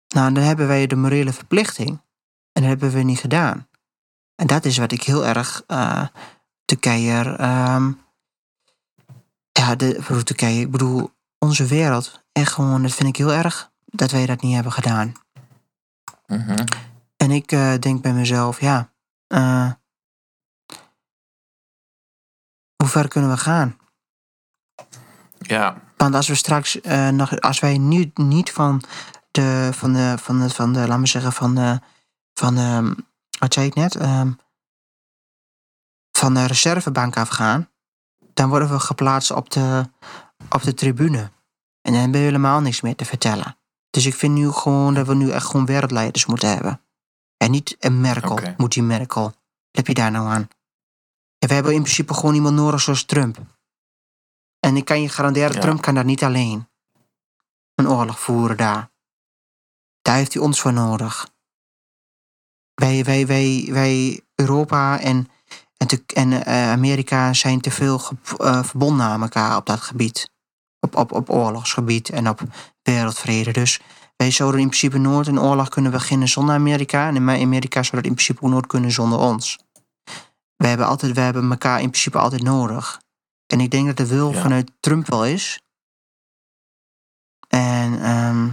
Nou, dan hebben wij de morele verplichting. En dat hebben we niet gedaan. En dat is wat ik heel erg eh Turkije. ehm ja, de, Turkije, ik bedoel, onze wereld. Echt gewoon, dat vind ik heel erg dat wij dat niet hebben gedaan. Mhm. En ik eh, denk bij mezelf, ja, eh, hoe ver kunnen we gaan? Ja, Want als we straks, eh, nog, als wij nu niet van de, van de, van de, van de, laat me zeggen, van de, van de, wat zei ik net, Ehm, van de reservebank afgaan, dan worden we geplaatst op de, op de tribune. En dan hebben we helemaal niks meer te vertellen. Dus ik vind nu gewoon dat we nu echt gewoon wereldleiders moeten hebben. En niet een Merkel, moet die Merkel. Wat heb je daar nou aan? En we hebben in principe gewoon iemand nodig zoals Trump. En ik kan je garanderen, Ja. Trump kan dat niet alleen. Een oorlog voeren daar. Daar heeft hij ons voor nodig. Wij, wij, wij, wij Europa en, en, te- en eh, Amerika zijn te veel eh, verbonden aan elkaar op dat gebied. Op, op, op oorlogsgebied en op wereldvrede. Dus wij zouden in principe nooit een oorlog kunnen beginnen zonder Amerika. En Amerika zou dat in principe ook nooit kunnen zonder ons. We hebben, altijd, we hebben elkaar in principe altijd nodig. En ik denk dat de wil Ja. vanuit Trump wel is. En, ehm,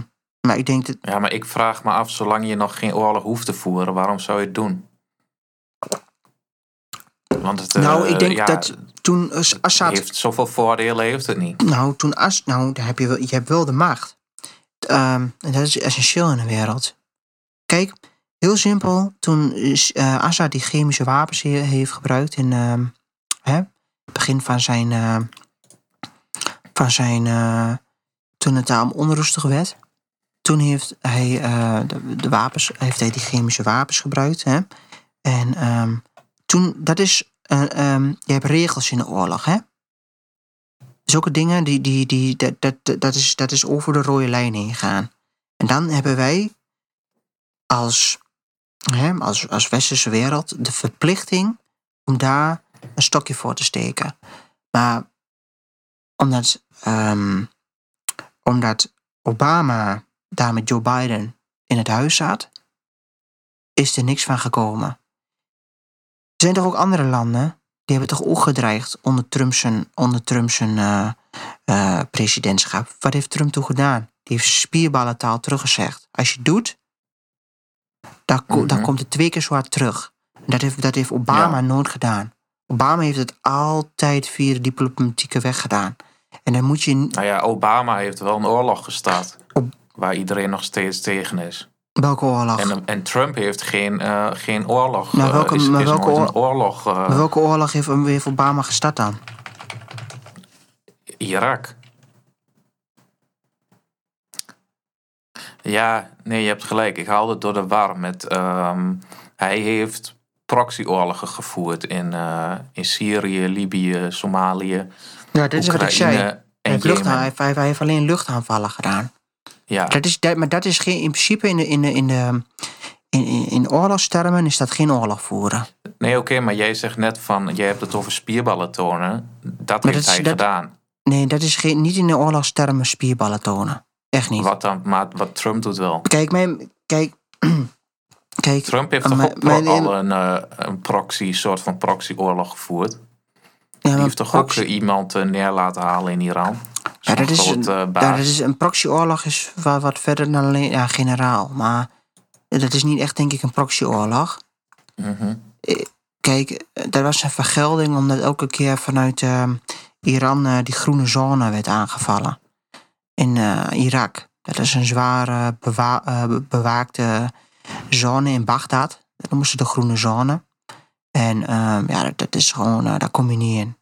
maar ik denk dat. ja, maar ik vraag me af, zolang je nog geen oorlog hoeft te voeren, waarom zou je het doen? Want het, nou, eh, ik denk ja, dat toen eh, Assad. heeft zoveel voordelen heeft het niet. Nou, toen As, nou, daar heb je, wel, je hebt wel de macht. Ehm, en dat is essentieel in de wereld. Kijk, heel simpel. Toen eh, Assad die chemische wapens he- heeft gebruikt in ehm, hè, het begin van zijn. eh, van zijn toen het daar om onrustig werd. Toen heeft hij de, de wapens, heeft hij die chemische wapens gebruikt. Hè? En toen, dat is. ehm, je hebt regels in de oorlog, hè? zulke dingen, die, die, die, dat, dat, dat, is, dat is over de rode lijn heen gaan. En dan hebben wij als, hè, als, als westerse wereld de verplichting om daar een stokje voor te steken. Maar omdat, ehm, omdat Obama daar met Joe Biden in het huis zat, is er niks van gekomen. Er zijn toch ook andere landen die hebben toch ook gedreigd onder Trump's, onder Trump's eh, eh, presidentschap. Wat heeft Trump toen gedaan? Die heeft spierballentaal teruggezegd. Als je het doet, dan, ko- Mhm. komt het twee keer zo hard terug. Dat heeft, dat heeft Obama Ja. nooit gedaan. Obama heeft het altijd via de diplomatieke weg gedaan. En dan moet je Nou ja, Obama heeft wel een oorlog gestart. Op- Waar iedereen nog steeds tegen is. Welke oorlog? En, en Trump heeft geen, eh, geen oorlog. Maar eh, welke- is, maar welke oorlog. eh, Maar welke oorlog heeft, heeft Obama gestart dan? Irak. Ja, nee, je hebt gelijk. Ik haalde het door de war met. ehm, hij heeft proxyoorlogen gevoerd in, in Syrië, Libië, Somalië, Ja, dat is wat ik zei. Hij en heeft, hij, heeft, hij heeft alleen luchtaanvallen gedaan. Ja, Dat is, dat, maar dat is geen, in principe in de, in de, in de in, in, in oorlogstermen is dat geen oorlog voeren. nee, oké, maar jij zegt net van. Jij hebt het over spierballen tonen. Dat Maar heeft dat is- hij dat- gedaan. Nee, dat is geen, niet in de oorlogstermen spierballen tonen. Echt niet. Wat, dan, maar wat Trump doet wel. Kijk, mijn, kijk, [clears throat] kijk. Trump heeft toch ook mijn- al een, eh, een proxy, soort van proxyoorlog gevoerd. ja, Die heeft toch proxy- ook iemand eh, neer laten halen in Iran? Ja, dat is, een, ja, dat is een proxyoorlog is wat, wat verder dan alleen ja, generaal. Maar dat is niet echt, denk ik, een proxyoorlog. Mhm. Kijk, dat was een vergelding omdat elke keer vanuit eh, Iran eh, die groene zone werd aangevallen. In eh, Irak. Dat is een zware bewa- eh, be- bewaakte zone in Bagdad. Dat noemen ze de groene zone. En ehm, ja, dat, dat is gewoon, eh, daar kom je niet in.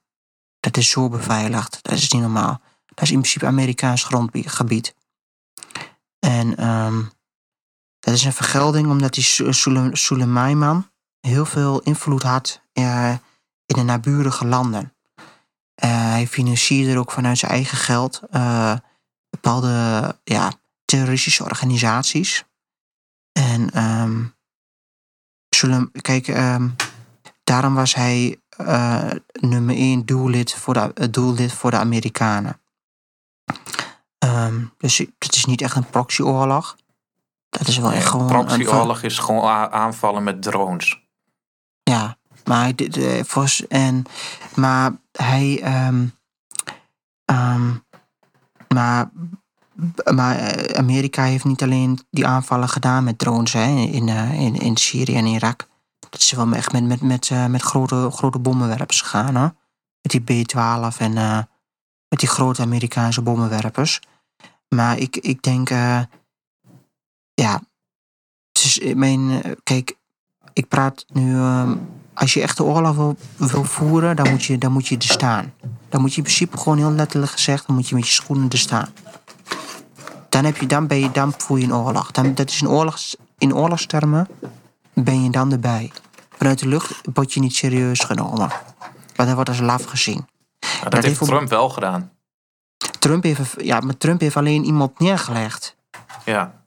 Dat is zo beveiligd. Dat is niet normaal. Is in principe Amerikaans grondgebied. En ehm, dat is een vergelding omdat die Su- Sule- Soleimani heel veel invloed had eh, in de naburige landen. Eh, hij financierde ook vanuit zijn eigen geld eh, bepaalde ja, terroristische organisaties. En ehm, zullen, kijk, ehm, daarom was hij nummer één doellid voor de, doellid voor de Amerikanen. Um, dus het is niet echt een proxyoorlog. Dat is wel echt gewoon. Een proxyoorlog is gewoon aanvallen met drones. Ja, maar, de, de, en, maar hij. Um, um, maar, maar eh, Amerika heeft niet alleen die aanvallen gedaan met drones hè, in, in, in Syrië en Irak. Dat is wel echt met, met, met, met grote, grote bommenwerpers gegaan. Hoor. Met die B-12 en met die grote Amerikaanse bommenwerpers. Maar ik, ik denk, ja, het is, mijn, kijk, ik praat nu ehm, als je echt de oorlog wil, voeren, dan moet, je, dan moet je er staan. Dan moet je in principe gewoon heel letterlijk gezegd, dan moet je met je schoenen er staan. Dan, heb je, dan, ben je, dan voer je een oorlog. Dan, dat is een oorlogs, in oorlogstermen ben je dan erbij. Vanuit de lucht word je niet serieus genomen. Want dat wordt als laf gezien. Dat, dat, heeft Trump wel gedaan. Trump heeft, ja, maar Trump heeft alleen iemand neergelegd. Ja.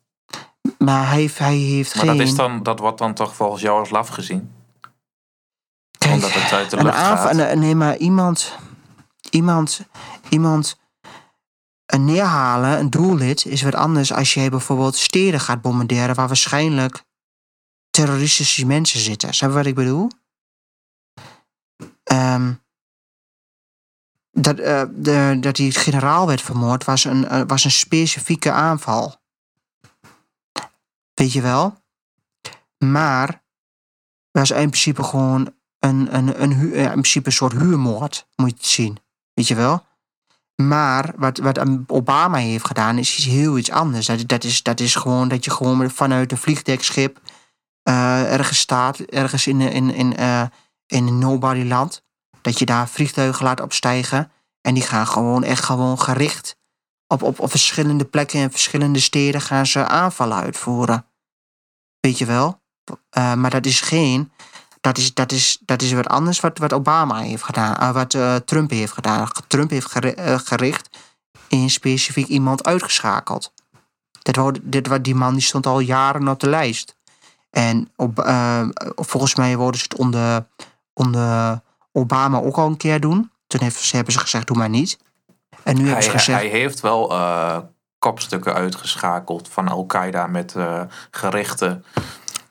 Maar hij, hij heeft maar geen... dat, is dan, dat wordt dan toch volgens jou als laf gezien? Omdat het uit de lucht gaat. Nee, maar iemand, iemand, iemand een neerhalen, een doellid, is wat anders als je bijvoorbeeld steden gaat bombarderen waar waarschijnlijk terroristische mensen zitten. Snap je wat ik bedoel? Um, dat, de, dat die generaal werd vermoord was een, uh, was een specifieke aanval. Weet je wel? Maar was in principe gewoon een, een, een, in principe een soort huurmoord, moet je het zien. Weet je wel? Maar wat, wat Obama heeft gedaan is iets heel iets anders. Dat, dat, is, dat is gewoon dat je gewoon vanuit een vliegdekschip uh, ergens staat, ergens in, in, in, in nobody land. Dat je daar vliegtuigen laat opstijgen. En die gaan gewoon echt gewoon gericht op, op, op verschillende plekken en verschillende steden gaan ze aanvallen uitvoeren. Weet je wel? Uh, maar dat is geen dat is, dat is, dat is wat anders wat, wat Obama heeft gedaan, uh, wat uh, Trump heeft gedaan. Trump heeft eh, gericht in specifiek iemand uitgeschakeld. Wou, dit, die man die stond al jaren op de lijst. En op, volgens mij worden ze het onder, onder Obama ook al een keer doen. Toen heeft, hebben ze gezegd, doe maar niet. En nu hij, hebben ze gezegd... Hij heeft wel kopstukken uitgeschakeld van Al-Qaeda met gerichte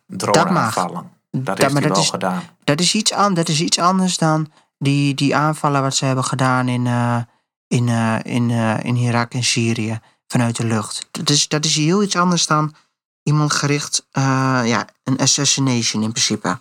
drone-aanvallen. Dat heeft hij wel gedaan. Dat is, iets an, dat is iets anders dan die, die aanvallen wat ze hebben gedaan in, uh, in, in, in Irak en Syrië vanuit de lucht. Dat is, dat is heel iets anders dan iemand gericht, ja, een assassination in principe.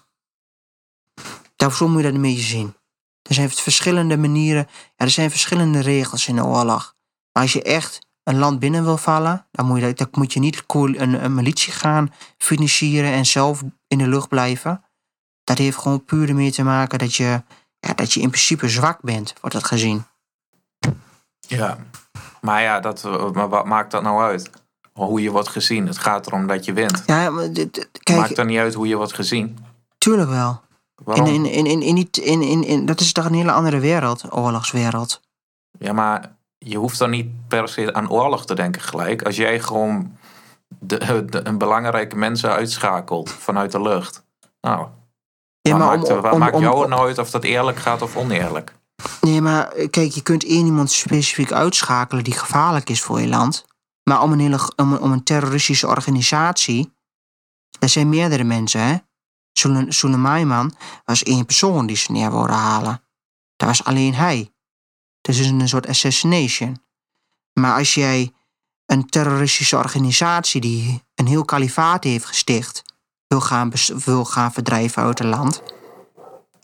Daarvoor moet je dat een beetje zien. Er zijn verschillende manieren, ja, er zijn verschillende regels in de oorlog. Maar als je echt een land binnen wil vallen, dan moet je, dan moet je niet een, een militie gaan financieren en zelf in de lucht blijven. Dat heeft gewoon puur ermee te maken dat je, ja, dat je in principe zwak bent, wordt dat gezien. Ja, maar ja, dat, maar wat maakt dat nou uit? Hoe je wordt gezien. Het gaat erom dat je wint. Ja, maar kijk, maakt dan niet uit hoe je wordt gezien? Tuurlijk wel. In, in, in, in, in, in, in, in, dat is toch een hele andere wereld, oorlogswereld. Ja, maar je hoeft dan niet per se aan oorlog te denken gelijk. Als jij gewoon de, de, een belangrijke mensen uitschakelt vanuit de lucht. Nou, ja, maar maakt, om, maakt jou nou uit of dat eerlijk gaat of oneerlijk? Nee, maar kijk, je kunt één iemand specifiek uitschakelen die gevaarlijk is voor je land. Maar om een, hele, om, om een terroristische organisatie, er zijn meerdere mensen, hè? Soleimani was één persoon die ze neer wilde halen. Dat was alleen hij. Dus is een soort assassination. Maar als jij een terroristische organisatie die een heel kalifaat heeft gesticht, wil gaan, wil gaan verdrijven uit het land.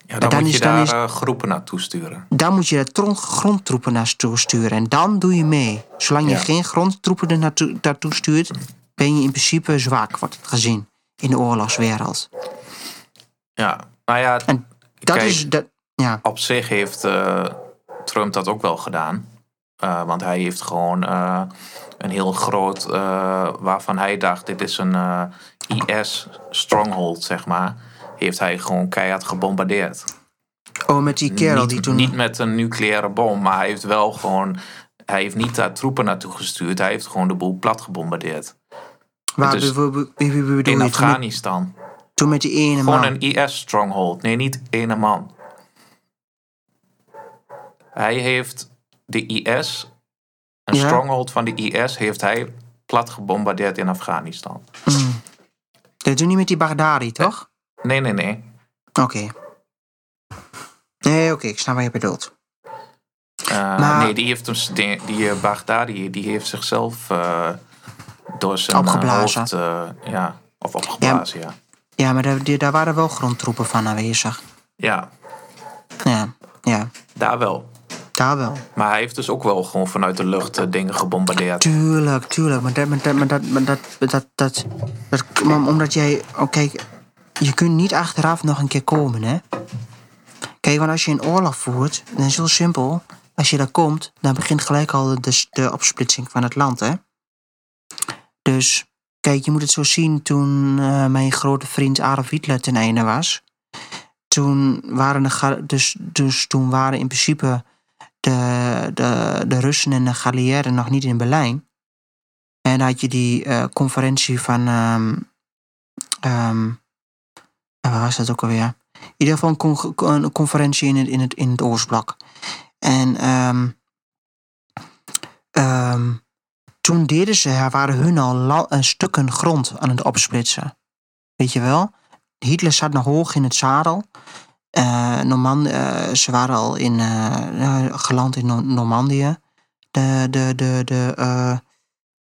Ja, dan, moet je daar is, eh, groepen naartoe sturen. Dan moet je daar grondtroepen naartoe sturen. En dan doe je mee. Zolang je geen grondtroepen er naartoe, naartoe stuurt, ben je in principe zwak, wordt het gezien in de oorlogswereld. Ja, nou ja. En dat is. Dat, ja. Op zich heeft. Uh, Trump dat ook wel gedaan. Uh, want hij heeft gewoon uh, een heel groot, waarvan hij dacht, dit is een IS-stronghold, zeg maar. Heeft hij gewoon keihard gebombardeerd. Oh, met die kerel niet, die toen... niet met een nucleaire bom, maar hij heeft wel gewoon. Hij heeft niet daar troepen naartoe gestuurd. Hij heeft gewoon de boel plat gebombardeerd. waar, dus In Afghanistan. Toen met die ene Gewoon man. een IS-stronghold. Nee, niet ene man. Hij heeft de IS, een Ja. stronghold van de IS, heeft hij plat gebombardeerd in Afghanistan. Mm. Dat doe niet met die Baghdadi, toch? Nee, nee, nee. Oké. Nee, oké, ik snap wat je bedoelt. Eh, Maar- Nee, die heeft hem, die, die eh, Baghdadi, die heeft zichzelf eh, door zijn Opgeblazen. hoofd, ja, of opgeblazen, ja. Ja, maar daar, die- daar waren wel grondtroepen van aanwezig. Ja, Ja, ja, daar wel. daar wel. Maar hij heeft dus ook wel gewoon vanuit de lucht eh, dingen gebombardeerd. Tuurlijk, tuurlijk. Maar dat, maar dat, maar dat, maar dat, dat, dat, omdat jij, oh, kijk, je kunt niet achteraf nog een keer komen, hè? Kijk, want als je een oorlog voert, dan is het heel simpel. Als je daar komt, dan begint gelijk al de, de opsplitsing van het land, hè? Dus, kijk, je moet het zo zien toen eh, mijn grote vriend Adolf Hitler ten einde was. Toen waren, de, dus, dus toen waren in principe de, de, de Russen en de Galliëren nog niet in Berlijn. En had je die eh, conferentie van. ehm ehm, eh, waar was dat ook alweer? In ieder geval een, con- een conferentie in het, in het, in het. En ehm, toen deden ze, waren hun al een stukken grond aan het opsplitsen. Weet je wel? Hitler zat nog hoog in het zadel. Eh, eh, ze waren al in, eh, eh, geland in Nor- Normandië. De, de, de, de, eh,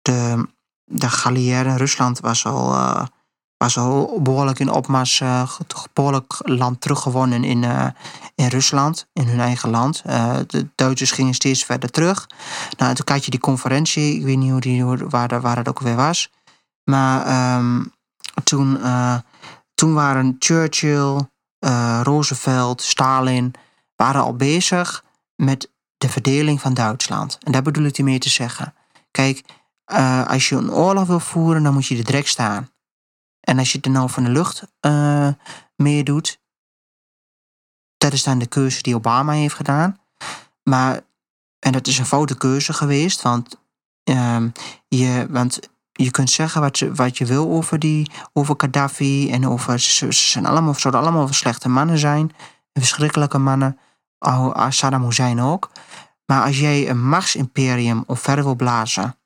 de, de Galliëren, Rusland was al, was al behoorlijk in opmars, eh, behoorlijk land teruggewonnen in, eh, in Rusland, in hun eigen land. Eh, de Duitsers gingen steeds verder terug. Nou, toen had je die conferentie, ik weet niet hoe die, waar, waar het ook weer was. Maar ehm, toen, toen waren Churchill, eh, Roosevelt, Stalin waren al bezig met de verdeling van Duitsland. En daar bedoel ik ermee te zeggen. Kijk, als je een oorlog wil voeren, dan moet je er direct staan. En als je het nou van de lucht eh mee doet, dat is dan de keuze die Obama heeft gedaan. Maar, en dat is een foute keuze geweest, want, ehm, je, want je kunt zeggen wat je, wat je wil over, die, over Gaddafi en over. Ze, zijn allemaal, zouden allemaal slechte mannen zijn. Verschrikkelijke mannen. Saddam Hussein ook. Maar als jij een machts'imperium omver wil blazen.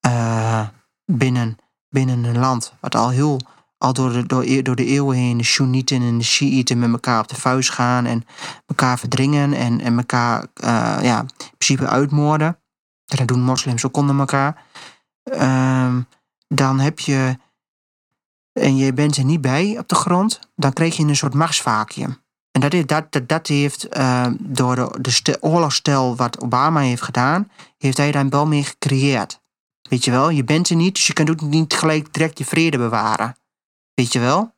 eh, binnen, binnen een land. wat al heel. al door de, door, e- door de eeuwen heen. de Soenieten en de Shiiten met elkaar op de vuist gaan. en elkaar verdringen. en, en elkaar eh, ja, in principe uitmoorden. En dat doen moslims ook onder elkaar. Ehm, dan heb je. en je bent er niet bij op de grond. dan kreeg je een soort machtsvacuum. En dat, heeft- dat, dat, dat heeft eh, door de, de ste- oorlogsstijl wat Obama heeft gedaan, heeft hij daar wel mee gecreëerd. Weet je wel, je bent er niet, dus je kunt ook niet gelijk direct je vrede bewaren. Weet je wel?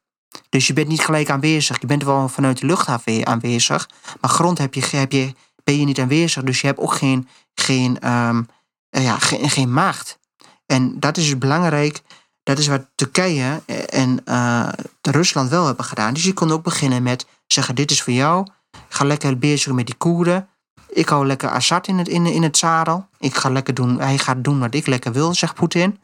Dus je bent niet gelijk aanwezig. Je bent wel vanuit de lucht aanwe- aanwezig. Maar grond heb je, heb je, ben je niet aanwezig. Dus je hebt ook geen, geen, ehm, eh, ja, geen, geen macht. En dat is belangrijk. Dat is wat Turkije en eh, Rusland wel hebben gedaan. Dus je kon ook beginnen met zeggen: Dit is voor jou. Ga lekker bezig met die Koerden. Ik hou lekker Assad in het, in, in het zadel. Ik ga lekker doen, hij gaat doen wat ik lekker wil, zegt Poetin.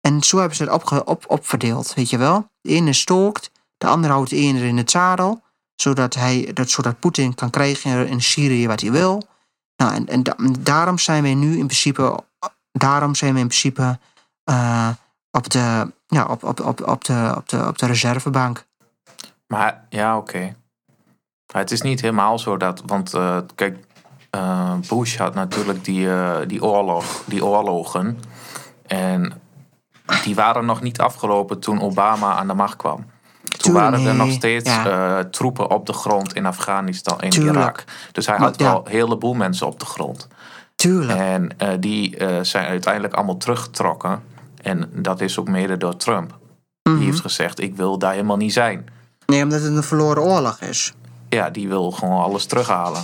En zo hebben ze het opge, op, opverdeeld, weet je wel. De ene stookt, de ander houdt de ene in het zadel. Zodat, hij, dat, zodat Poetin kan krijgen in Syrië wat hij wil. Nou, en, en da- daarom zijn wij nu in principe, daarom zijn we in principe eh, op, de, ja, op, op, op, op, de, op, de, op de reservebank. Maar ja, oké. Het is niet helemaal zo dat. Want eh, kijk, eh, Bush had natuurlijk die, eh, die, oorlog, die oorlogen. En die waren nog niet afgelopen toen Obama aan de macht kwam. Toen Tuurlijk, waren er nog steeds ja. eh, troepen op de grond in Afghanistan en. Irak. Dus hij had ja. wel een heleboel mensen op de grond. Tuurlijk. En eh, die eh, zijn uiteindelijk allemaal teruggetrokken. En dat is ook mede door Trump. Mhm. Die heeft gezegd, ik wil daar helemaal niet zijn. Nee, omdat het een verloren oorlog is. Ja, die wil gewoon alles terughalen.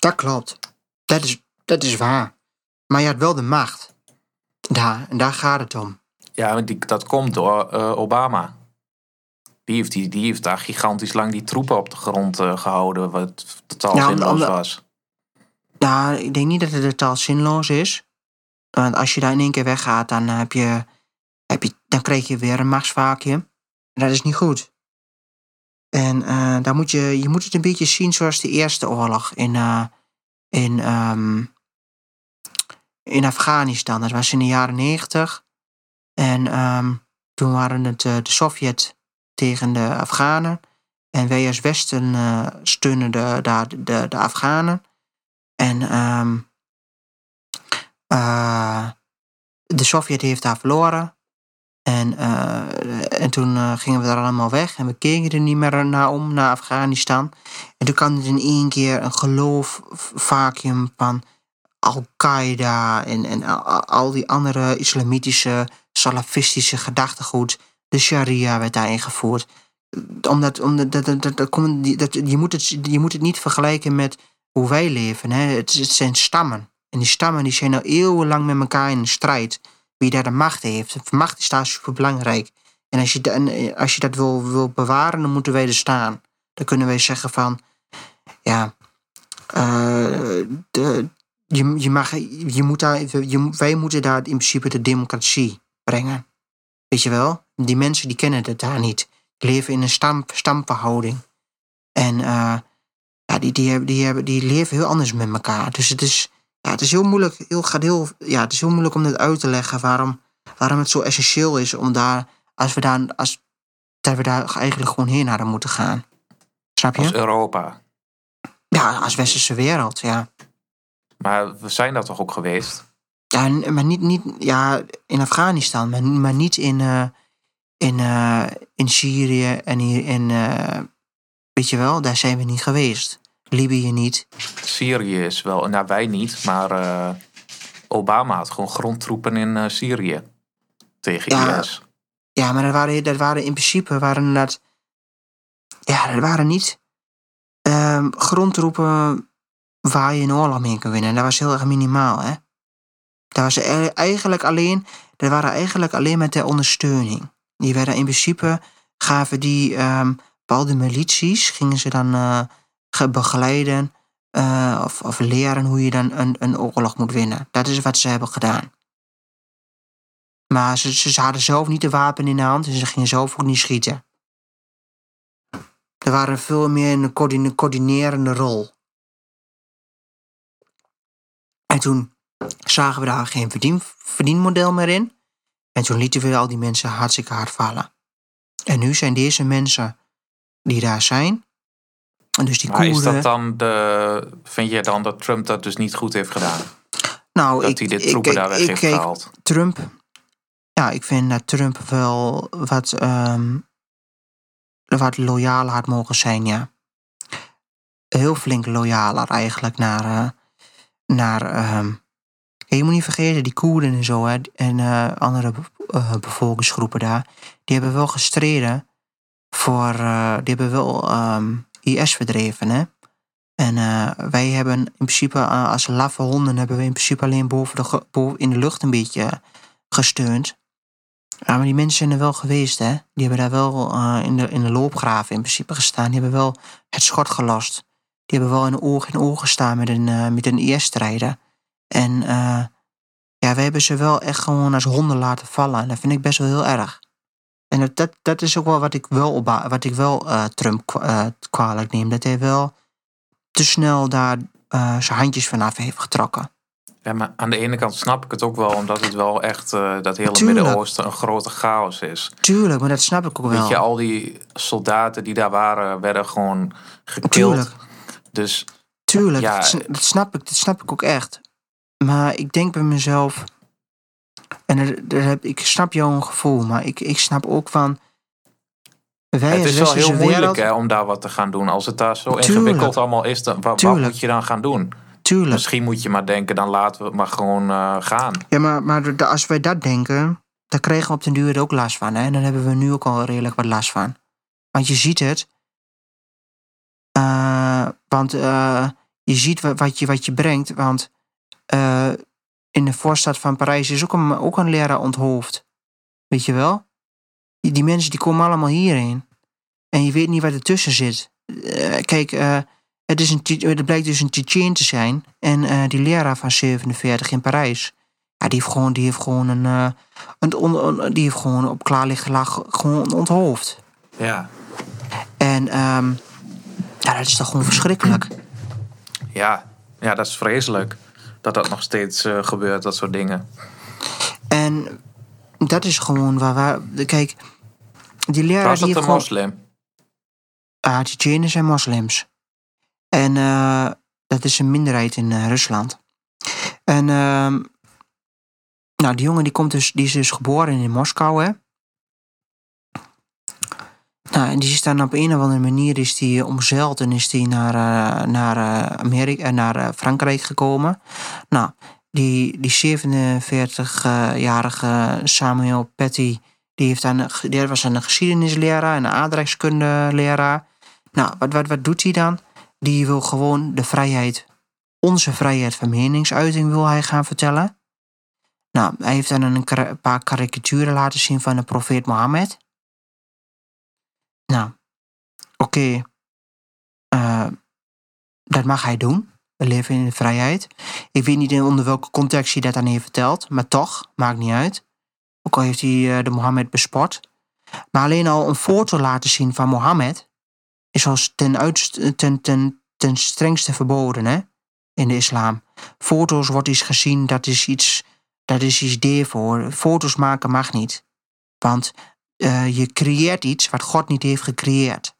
Dat klopt. Dat is, dat is waar. Maar je had wel de macht. Daar, en daar gaat het om. Ja, die, dat komt door eh, Obama. Die heeft, die, die heeft daar gigantisch lang die troepen op de grond eh, gehouden. Wat totaal Ja, zinloos omdat- was. Nou, ik denk niet dat het totaal zinloos is. Want als je daar in één keer weggaat, dan, heb je, heb je, dan krijg je weer een machtsvacuum. En dat is niet goed. En eh, dan moet je, je moet het een beetje zien zoals de Eerste Oorlog in, eh, in, ehm, in Afghanistan. Dat was in de jaren negentig. En ehm, toen waren het eh, de Sovjet tegen de Afghanen. En wij als Westen steunen de, de, de, de Afghanen. En ehm, eh, de Sovjet heeft daar verloren. En, eh, en toen eh, gingen we daar allemaal weg en we keken er niet meer naar om, naar Afghanistan. En toen kwam er in één keer een geloofvacuum van Al-Qaeda en, en al, die andere islamitische, salafistische gedachtegoed. De sharia werd daar ingevoerd. Omdat, omdat dat, dat, dat, dat, dat, je, moet het, je moet het niet vergelijken met hoe wij leven. Hè? Het, het zijn stammen. En die stammen die zijn al eeuwenlang met elkaar in strijd. Wie daar de macht heeft. Macht is daar super belangrijk. En als je, en als je dat wil, wil bewaren, dan moeten wij er staan. Dan kunnen wij zeggen van... Ja, eh, de, je, je mag, je moet daar, je, wij moeten daar in principe de democratie brengen. Weet je wel? Die mensen die kennen het daar niet. Die leven in een stam, stamverhouding. En eh, ja, die, die, die, die leven heel anders met elkaar. Dus het is, ja, het is heel moeilijk, heel, gaat heel, ja, het is heel moeilijk om dit uit te leggen waarom, waarom het zo essentieel is om daar, als we daar, als, dat we daar eigenlijk gewoon heen hadden moeten gaan. Snap je? Als Europa. Ja, als westerse wereld, ja. Maar we zijn daar toch ook geweest? Ja, maar niet, niet ja, in Afghanistan, maar, maar niet in, eh, in, eh, in Syrië en hier in, eh, weet je wel, daar zijn we niet geweest. Libië niet. Syrië is wel, nou wij niet, maar eh, Obama had gewoon grondtroepen in eh, Syrië tegen Ja. IS. Ja, maar dat waren, dat waren in principe, waren dat, ja, dat waren niet ehm, grondtroepen waar je een oorlog mee kan winnen. Dat was heel erg minimaal, hè. Dat was e- eigenlijk alleen, dat waren eigenlijk alleen met ter ondersteuning. Die werden in principe, gaven die ehm, bepaalde milities, gingen ze dan eh, begeleiden eh, of, of leren hoe je dan een, een oorlog moet winnen. Dat is wat ze hebben gedaan. Maar ze, ze hadden zelf niet de wapen in de hand en ze gingen zelf ook niet schieten. Er waren veel meer een coördine- coördinerende rol. En toen zagen we daar geen verdien, verdienmodel meer in. En toen lieten we al die mensen hartstikke hard vallen. En nu zijn deze mensen die daar zijn. En dus die Maar is dat dan de, vind je dan dat Trump dat dus niet goed heeft gedaan? nou, Dat ik, hij de troepen ik, daar weg ik heeft gehaald? Trump. Ja, ik vind dat Trump wel wat, ehm, wat loyaler had mogen zijn, ja. Heel flink loyaler eigenlijk naar. eh, naar ehm, je moet niet vergeten, die Koerden en zo, hè, en eh, andere eh, bevolkingsgroepen daar, die hebben wel gestreden voor. die hebben wel ehm, IS verdreven, hè. En eh, wij hebben in principe, eh, als laffe honden, hebben we in principe alleen boven de, boven in de lucht een beetje gesteund. Maar die mensen zijn er wel geweest, hè. Die hebben daar wel eh, in, de, in de loopgraven in principe gestaan. Die hebben wel het schot gelost. Die hebben wel in oog in oog gestaan met een, met een IS-strijder. En ja, wij hebben ze wel echt gewoon als honden laten vallen. En dat vind ik best wel heel erg. En dat, dat, is ook wel wat ik wel, op, wat ik wel eh, Trump kwa- eh, kwalijk neem. Dat hij wel te snel daar eh, zijn handjes vanaf heeft getrokken. Ja, maar aan de ene kant snap ik het ook wel, omdat het wel echt dat hele. Midden-Oosten een grote chaos is. Tuurlijk, maar dat snap ik ook wel. Weet je, al die soldaten die daar waren, werden gewoon gekild. Tuurlijk. Dus Tuurlijk, Ja, dat snap ik, dat snap ik ook echt. Maar ik denk bij mezelf, en er, er heb, ik snap jouw gevoel, maar ik, ik snap ook van. Wij het is wel heel moeilijk hè, om daar wat te gaan doen. Als het daar zo Tuurlijk. ingewikkeld allemaal is, dan, wa- wat, Tuurlijk. moet je dan gaan doen? Tuurlijk. Misschien moet je maar denken, dan laten we het maar gewoon eh, gaan. Ja, maar, maar de- als wij dat denken, dan krijgen we op den duur ook last van. Hè? En dan hebben we nu ook al redelijk wat last van. Want je ziet het. Eh, want eh, je ziet wa- wat je, wat je brengt. Want in de voorstad van Parijs is ook een, ook een leraar onthoofd. Weet je wel? Die, die mensen die komen allemaal hierheen. En je weet niet wat ertussen zit. Eh, kijk, eh, het, is een, het blijkt dus een Tsjetsjen te zijn. En eh, die leraar van 47 in Parijs. Ja, die heeft gewoon, die heeft gewoon een. een on- die heeft gewoon op klaarlichte lag gewoon onthoofd. Ja. En ehm, ja, dat is toch gewoon verschrikkelijk. Ja. ja, dat is vreselijk. Dat dat nog steeds eh, gebeurt, dat soort dingen. En dat is gewoon waar. waar kijk, die leraar Was die dat heeft een gewoon. moslim? Ah, Tsjetsjenen zijn moslims. En eh, dat is een minderheid in eh, Rusland. En ehm, nou, die jongen die, komt dus, die is dus geboren in Moskou, hè. Nou, en die is dan op een of andere manier is die omzeild en is die naar, eh, naar, eh, Amerika, eh, naar eh, Frankrijk gekomen. Nou, die, die 47-jarige Samuel Petty, die, heeft dan, die was een geschiedenisleraar en een aardrijkskundeleraar. Nou, wat, wat, wat doet hij dan? Die wil gewoon de vrijheid, onze vrijheid van meningsuiting wil hij gaan vertellen. Nou, hij heeft dan een paar karikaturen laten zien van de profeet Mohammed. Nou, oké. eh, dat mag hij doen. We leven in de vrijheid. Ik weet niet onder welke context hij dat dan heeft verteld, maar toch, maakt niet uit. Ook al heeft hij eh, de Mohammed bespot. Maar alleen al een foto laten zien van Mohammed is als ten, ten, ten, ten strengste verboden hè? in de islam. Foto's wordt iets gezien, dat is iets, dat is iets voor. Foto's maken mag niet. Want eh, je creëert iets wat God niet heeft gecreëerd.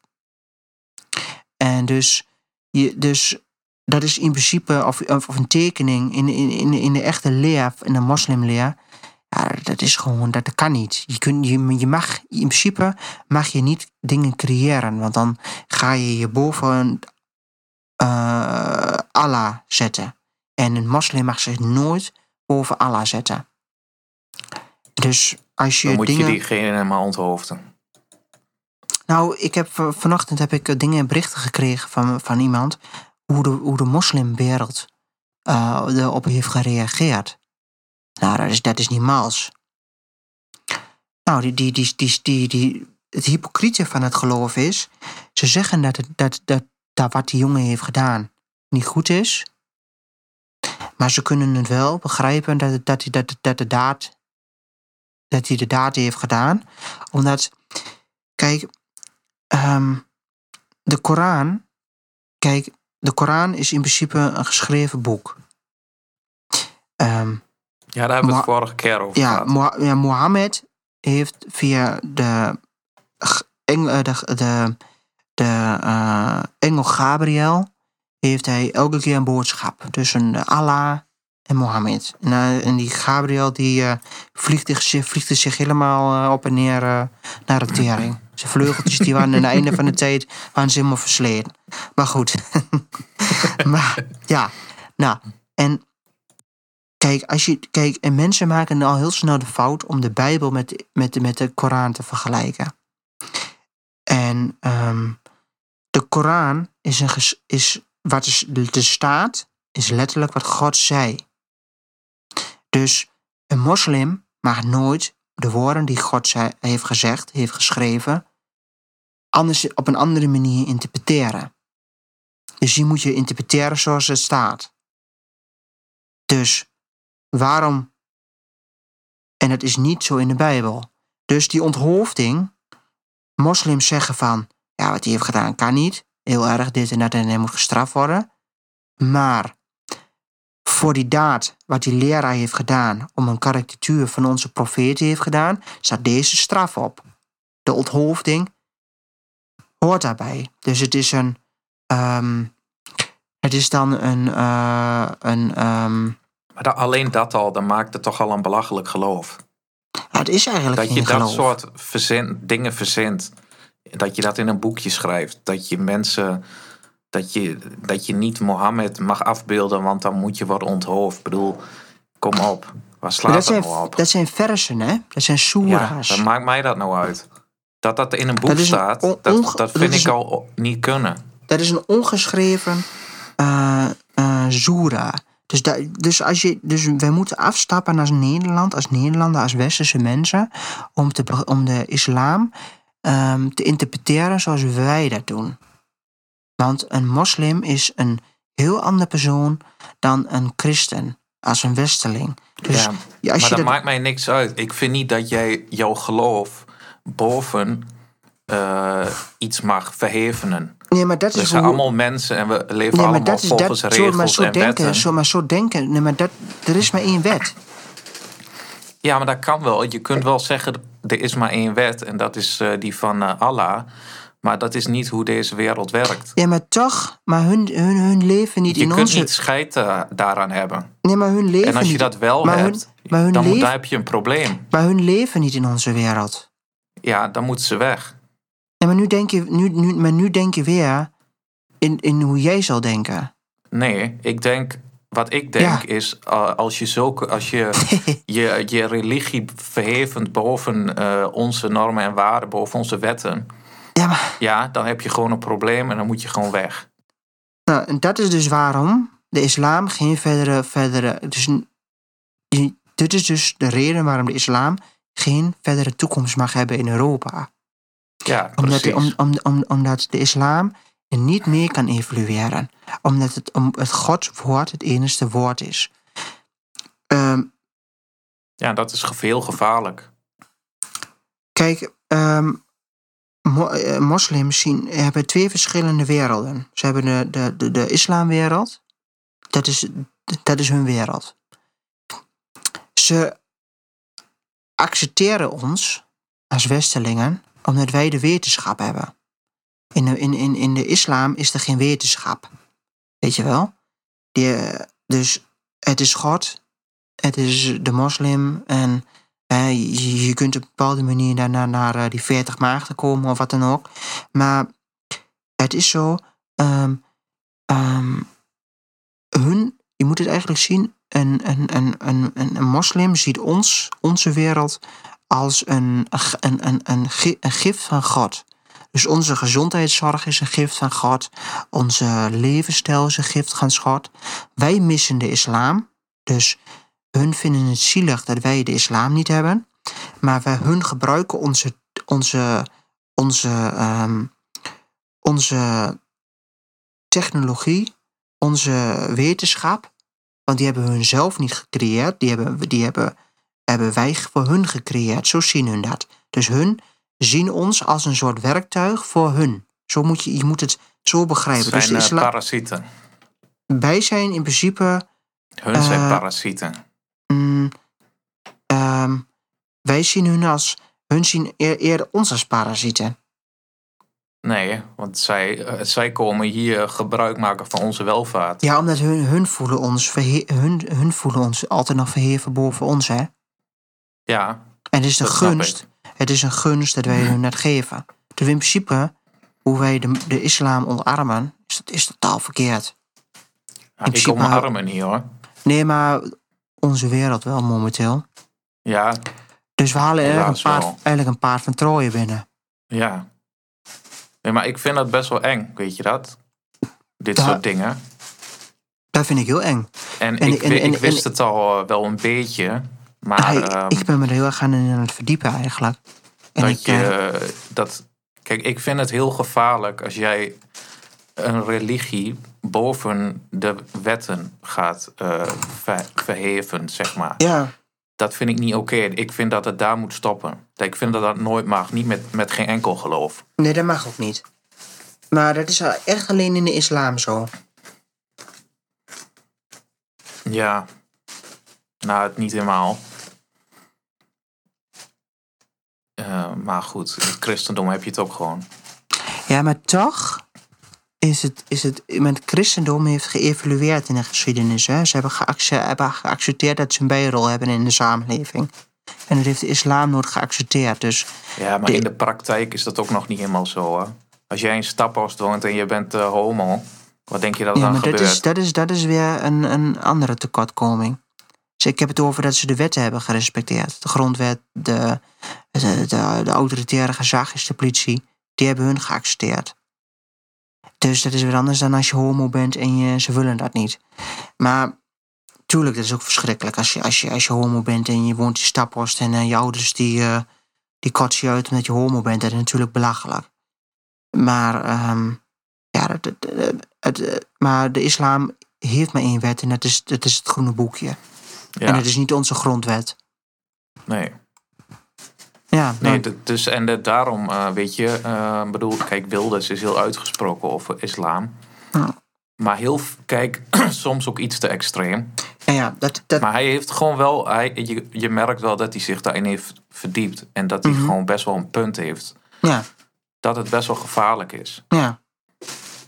En dus, je, dus dat is in principe, of, of, een tekening in, in, in, de echte leer, in de moslimleer, ja, dat is gewoon, dat kan niet. Je, kunt, je, je mag, in principe mag je niet dingen creëren, want dan ga je je boven eh, Allah zetten. En een moslim mag zich nooit boven Allah zetten. Dus als je Dan moet dingen... je diegene maar onthoofden. Nou, ik heb vanochtend heb ik eh, dingen berichten gekregen van, van iemand hoe de, hoe de moslimwereld eh, erop heeft gereageerd. Nou, dat is, dat is niet mals. Nou, die, die, die, die, die, die, het hypocriete van het geloof is, ze zeggen dat, het, dat, dat, dat wat die jongen heeft gedaan niet goed is. Maar ze kunnen het wel begrijpen dat, het- dat, dat, dat, de daad, dat hij de daad heeft gedaan. Omdat, kijk, Ehm, de Koran, kijk, de Koran is in principe een geschreven boek. Ehm, Ja, daar hebben we het vorige keer over ja, gehad. Ja, Mohammed heeft via de, eh, de, de, de eh, engel Gabriel, heeft hij elke keer een boodschap tussen eh, Allah en Mohammed. En, eh, en die Gabriel die eh, vliegt, zich, vliegt zich helemaal eh, op en neer naar de tering. [laughs] Zijn vleugeltjes die waren aan het einde van de tijd waren ze helemaal versleten. Maar goed. [laughs] maar ja, nou, en Kijk, als je, kijk, en mensen maken al heel snel de fout om de Bijbel met, met, met de Koran te vergelijken. En ehm, de Koran is, een, is wat is, de staat, is letterlijk wat God zei. Dus een moslim mag nooit de woorden die God heeft gezegd, heeft geschreven, anders op een andere manier interpreteren. Dus die moet je interpreteren zoals het staat. Dus waarom? En het is niet zo in de Bijbel. Dus die onthoofding, moslims zeggen van, ja, wat hij heeft gedaan kan niet. Heel erg dit en dat en hij moet gestraft worden. Maar voor die daad wat die leraar heeft gedaan, om een karikatuur van onze profeet heeft gedaan, staat deze straf op. De onthoofding hoort daarbij. Dus het is een, ehm, het is dan een, eh, een, ehm, Maar da- alleen dat al, dan maakt het toch al een belachelijk geloof. ja, het is eigenlijk Dat je dat geloof. soort dingen verzint. Dat je dat in een boekje schrijft. Dat je mensen. Dat je, dat je niet Mohammed mag afbeelden, want dan moet je worden onthoofd. Ik bedoel, kom op. Waar slaat dat, zijn, nou op? dat zijn versen, hè? Dat zijn ja, soera's. maakt mij dat nou uit? Dat dat in een boek Dat is een staat, dat, dat vind ik al niet kunnen. Dat is een ongeschreven eh eh soera. Dus, da- dus, als je, dus wij moeten afstappen als Nederland, als Nederlander, als westerse mensen, om, te, om de islam ehm, te interpreteren zoals wij dat doen. Want een moslim is een heel andere persoon dan een christen, als een westerling. Dus ja, als maar je dat dat, maakt mij niks uit. Ik vind niet dat jij jouw geloof boven eh, iets mag verhevenen. nee, maar dat We is zijn hoe- allemaal mensen en we leven nee, maar allemaal dat is volgens dat, zo, maar regels zo en denken, wetten. zo, maar zo denken. Nee, maar dat, er is maar één wet. Ja, maar dat kan wel. Je kunt wel zeggen, er is maar één wet en dat is eh, die van eh, Allah. Maar dat is niet hoe deze wereld werkt. Ja, maar toch, maar hun, hun, hun leven niet Je in kunt onze. niet scheid eh, daaraan hebben. Nee, maar hun leven En als je niet, dat wel maar hun- hebt, maar hun dan, moet- leven- dan heb je een probleem. maar hun leven niet in onze wereld. Ja, dan moeten ze weg. Ja, maar nu denk je, nu, nu, maar nu denk je weer in, in hoe jij zal denken. Nee, ik denk, wat ik denk Ja. is, eh, als je zulke, als je [laughs] je, je religie verhevend boven eh, onze normen en waarden, boven onze wetten, Ja, maar ja, dan heb je gewoon een probleem en dan moet je gewoon weg. nou, en dat is dus waarom de islam geen verdere. verdere dus, dit is dus de reden waarom de islam geen verdere toekomst mag hebben in Europa. Ja, Omdat, de, om, om, om, omdat de islam niet meer kan evolueren. Omdat het, om, het Gods woord het enige woord is. Ehm, Ja, dat is veel gevaarlijk. Kijk, ehm, eh, moslims zien, hebben twee verschillende werelden. Ze hebben de, de, de, de islamwereld. Dat is, dat is hun wereld. Ze accepteren ons als westerlingen omdat wij de wetenschap hebben. In de, in, in, in de islam is er geen wetenschap. Weet je wel? Die, eh, dus het is God, het is de moslim en eh, je, je kunt op een bepaalde manier naar, naar, eh, die 40 maagden komen of wat dan ook. Maar het is zo, ehm, ehm, hun, je moet het eigenlijk zien, een, een, een, een, een, moslim ziet ons, onze wereld, als een, een, een, een, een gift van God. Dus onze gezondheidszorg is een gift van God. Onze levensstijl is een gift van God. Wij missen de islam. Dus hun vinden het zielig dat wij de islam niet hebben. Maar wij, hun gebruiken onze, onze, onze, ehm, onze technologie, onze wetenschap. Want die hebben hun zelf niet gecreëerd. Die hebben, die hebben, hebben wij voor hun gecreëerd. Zo zien hun dat. Dus hun zien ons als een soort werktuig voor hun. Zo moet je, je moet het zo begrijpen. zijn Dus eh, islam, parasieten. wij zijn in principe Hun zijn eh, parasieten. Ehm, wij zien hun als. Hun zien eer- eerder ons als parasieten. Nee, want zij, eh, zij komen hier gebruik maken van onze welvaart. Ja, omdat hun, hun, voelen ons verhe- hun, hun voelen ons altijd nog verheven boven ons, hè? Ja, En het is een gunst. Het is een gunst dat wij hun dat geven. Dus in principe, hoe wij de, de islam omarmen, is, dat is totaal verkeerd. Ja, ik principe- omarm niet hoor. Nee, maar onze wereld wel momenteel. Ja, Dus we halen eigenlijk een, paard, eigenlijk een paard van Troje binnen. ja. Nee, maar ik vind dat best wel eng, weet je dat? Dit soort dingen. Dat vind ik heel eng. En, En- ik, en- wi- en- ik wist het al eh, wel een beetje. Maar ik, ehm, ik ben me er heel erg aan het verdiepen eigenlijk. En dat ik, je eh, eh, dat. Kijk, ik vind het heel gevaarlijk als jij een religie boven de wetten gaat eh, ver- verheven, zeg maar. ja, Dat vind ik niet oké. Ik vind dat het daar moet stoppen. Ik vind dat dat nooit mag. Niet met, met geen enkel geloof. nee, dat mag ook niet. Maar dat is echt alleen in de islam zo. Ja. Nou, het niet helemaal. Eh, maar goed, in het christendom heb je het ook gewoon. Ja, maar toch is het, is het het christendom heeft geëvalueerd in de geschiedenis. Hè? Ze hebben, geacce- hebben geaccepteerd dat ze een bijrol hebben in de samenleving. En dat heeft de islam nooit geaccepteerd. Dus Ja, maar De- in de praktijk is dat ook nog niet helemaal zo. Hoor. Als jij in Staphorst woont en je bent eh, homo, wat denk je dat ja, dan maar dat is, dat, is, dat is weer een, een andere tekortkoming. Dus ik heb het over dat ze de wetten hebben gerespecteerd. De grondwet, de, de, de, de autoritaire gezag is de politie. Die hebben hun geaccepteerd. Dus dat is weer anders dan als je homo bent en je, ze willen dat niet. Maar tuurlijk, dat is ook verschrikkelijk. Als je, als je, als je homo bent en je woont in Staphorst en eh, je ouders die, eh, die kots je uit omdat je homo bent. Dat is natuurlijk belachelijk. Maar, ehm, ja, het- maar de islam heeft maar één wet en dat is, dat is het groene boekje. Ja, En het is niet onze grondwet. nee. Ja, Nee, dus en de- daarom, eh, weet je, eh, bedoel, kijk, Wilders is heel uitgesproken over islam. Ja. Maar heel, kijk, [clears throat] soms ook iets te extreem. ja, dat, dat, Maar hij heeft gewoon wel, hij, je, je merkt wel dat hij zich daarin heeft verdiept. En dat hij Mhm. gewoon best wel een punt heeft. ja, Dat het best wel gevaarlijk is. ja,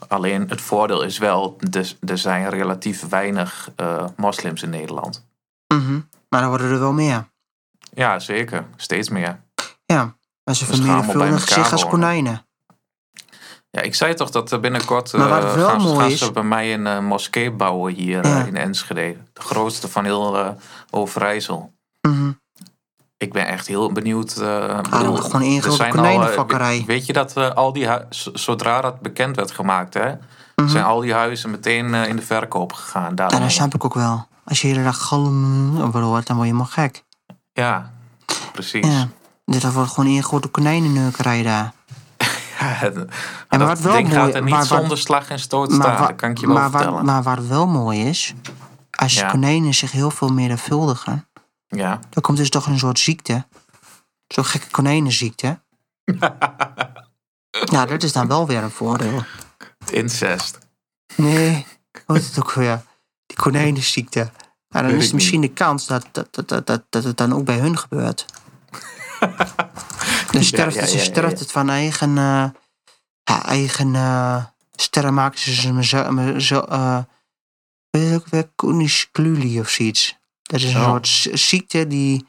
Alleen het voordeel is wel, dus, er zijn relatief weinig eh, moslims in Nederland. mhm. maar dan worden er wel meer. Ja, zeker. Steeds meer. Ja, maar ze vermenigvuldigen zich als konijnen. Ja, ik zei toch dat er binnenkort Maar wat eh, wel gaan, mooi gaan is- ze bij mij een eh, moskee bouwen hier Ja. eh, in Enschede. De grootste van heel Overijssel. Mhm. Ik ben echt heel benieuwd. Ah, bedoel, gewoon één grote al, weet je dat al die zodra dat bekend werd gemaakt, hè, Mhm. zijn al die huizen meteen in de verkoop gegaan. Ja, Daarom, dat snap ik ook wel. Als je de hele dag galm hoort, dan word je helemaal gek. ja, precies. Ja. Dus dat wordt gewoon één grote konijnenneukerij daar. [laughs] Ja, maar dat wat wel ding mooi- gaat er niet maar zonder slag en stoot staan. wa- dat kan ik je wel maar, vertellen. Wat, maar wat wel mooi is, als Ja. konijnen zich heel veel menigvuldigen, ja. dan komt dus toch een soort ziekte. Zo'n gekke konijnenziekte. [laughs] ja, dat is dan wel weer een voordeel. Incest. Nee, [laughs] hoe is het ook weer? Die konijnenziekte. Nou, dan is misschien de kans dat, dat, dat, dat, dat het dan ook bij hun gebeurt. Dan sterft, ja, het, ja, ja, sterft het van eigen, ja, eigen sterren maken ze ze me zo, me zo weet je ook weer, Kuniskluli of zoiets. Dat is een Oh. soort ziekte die,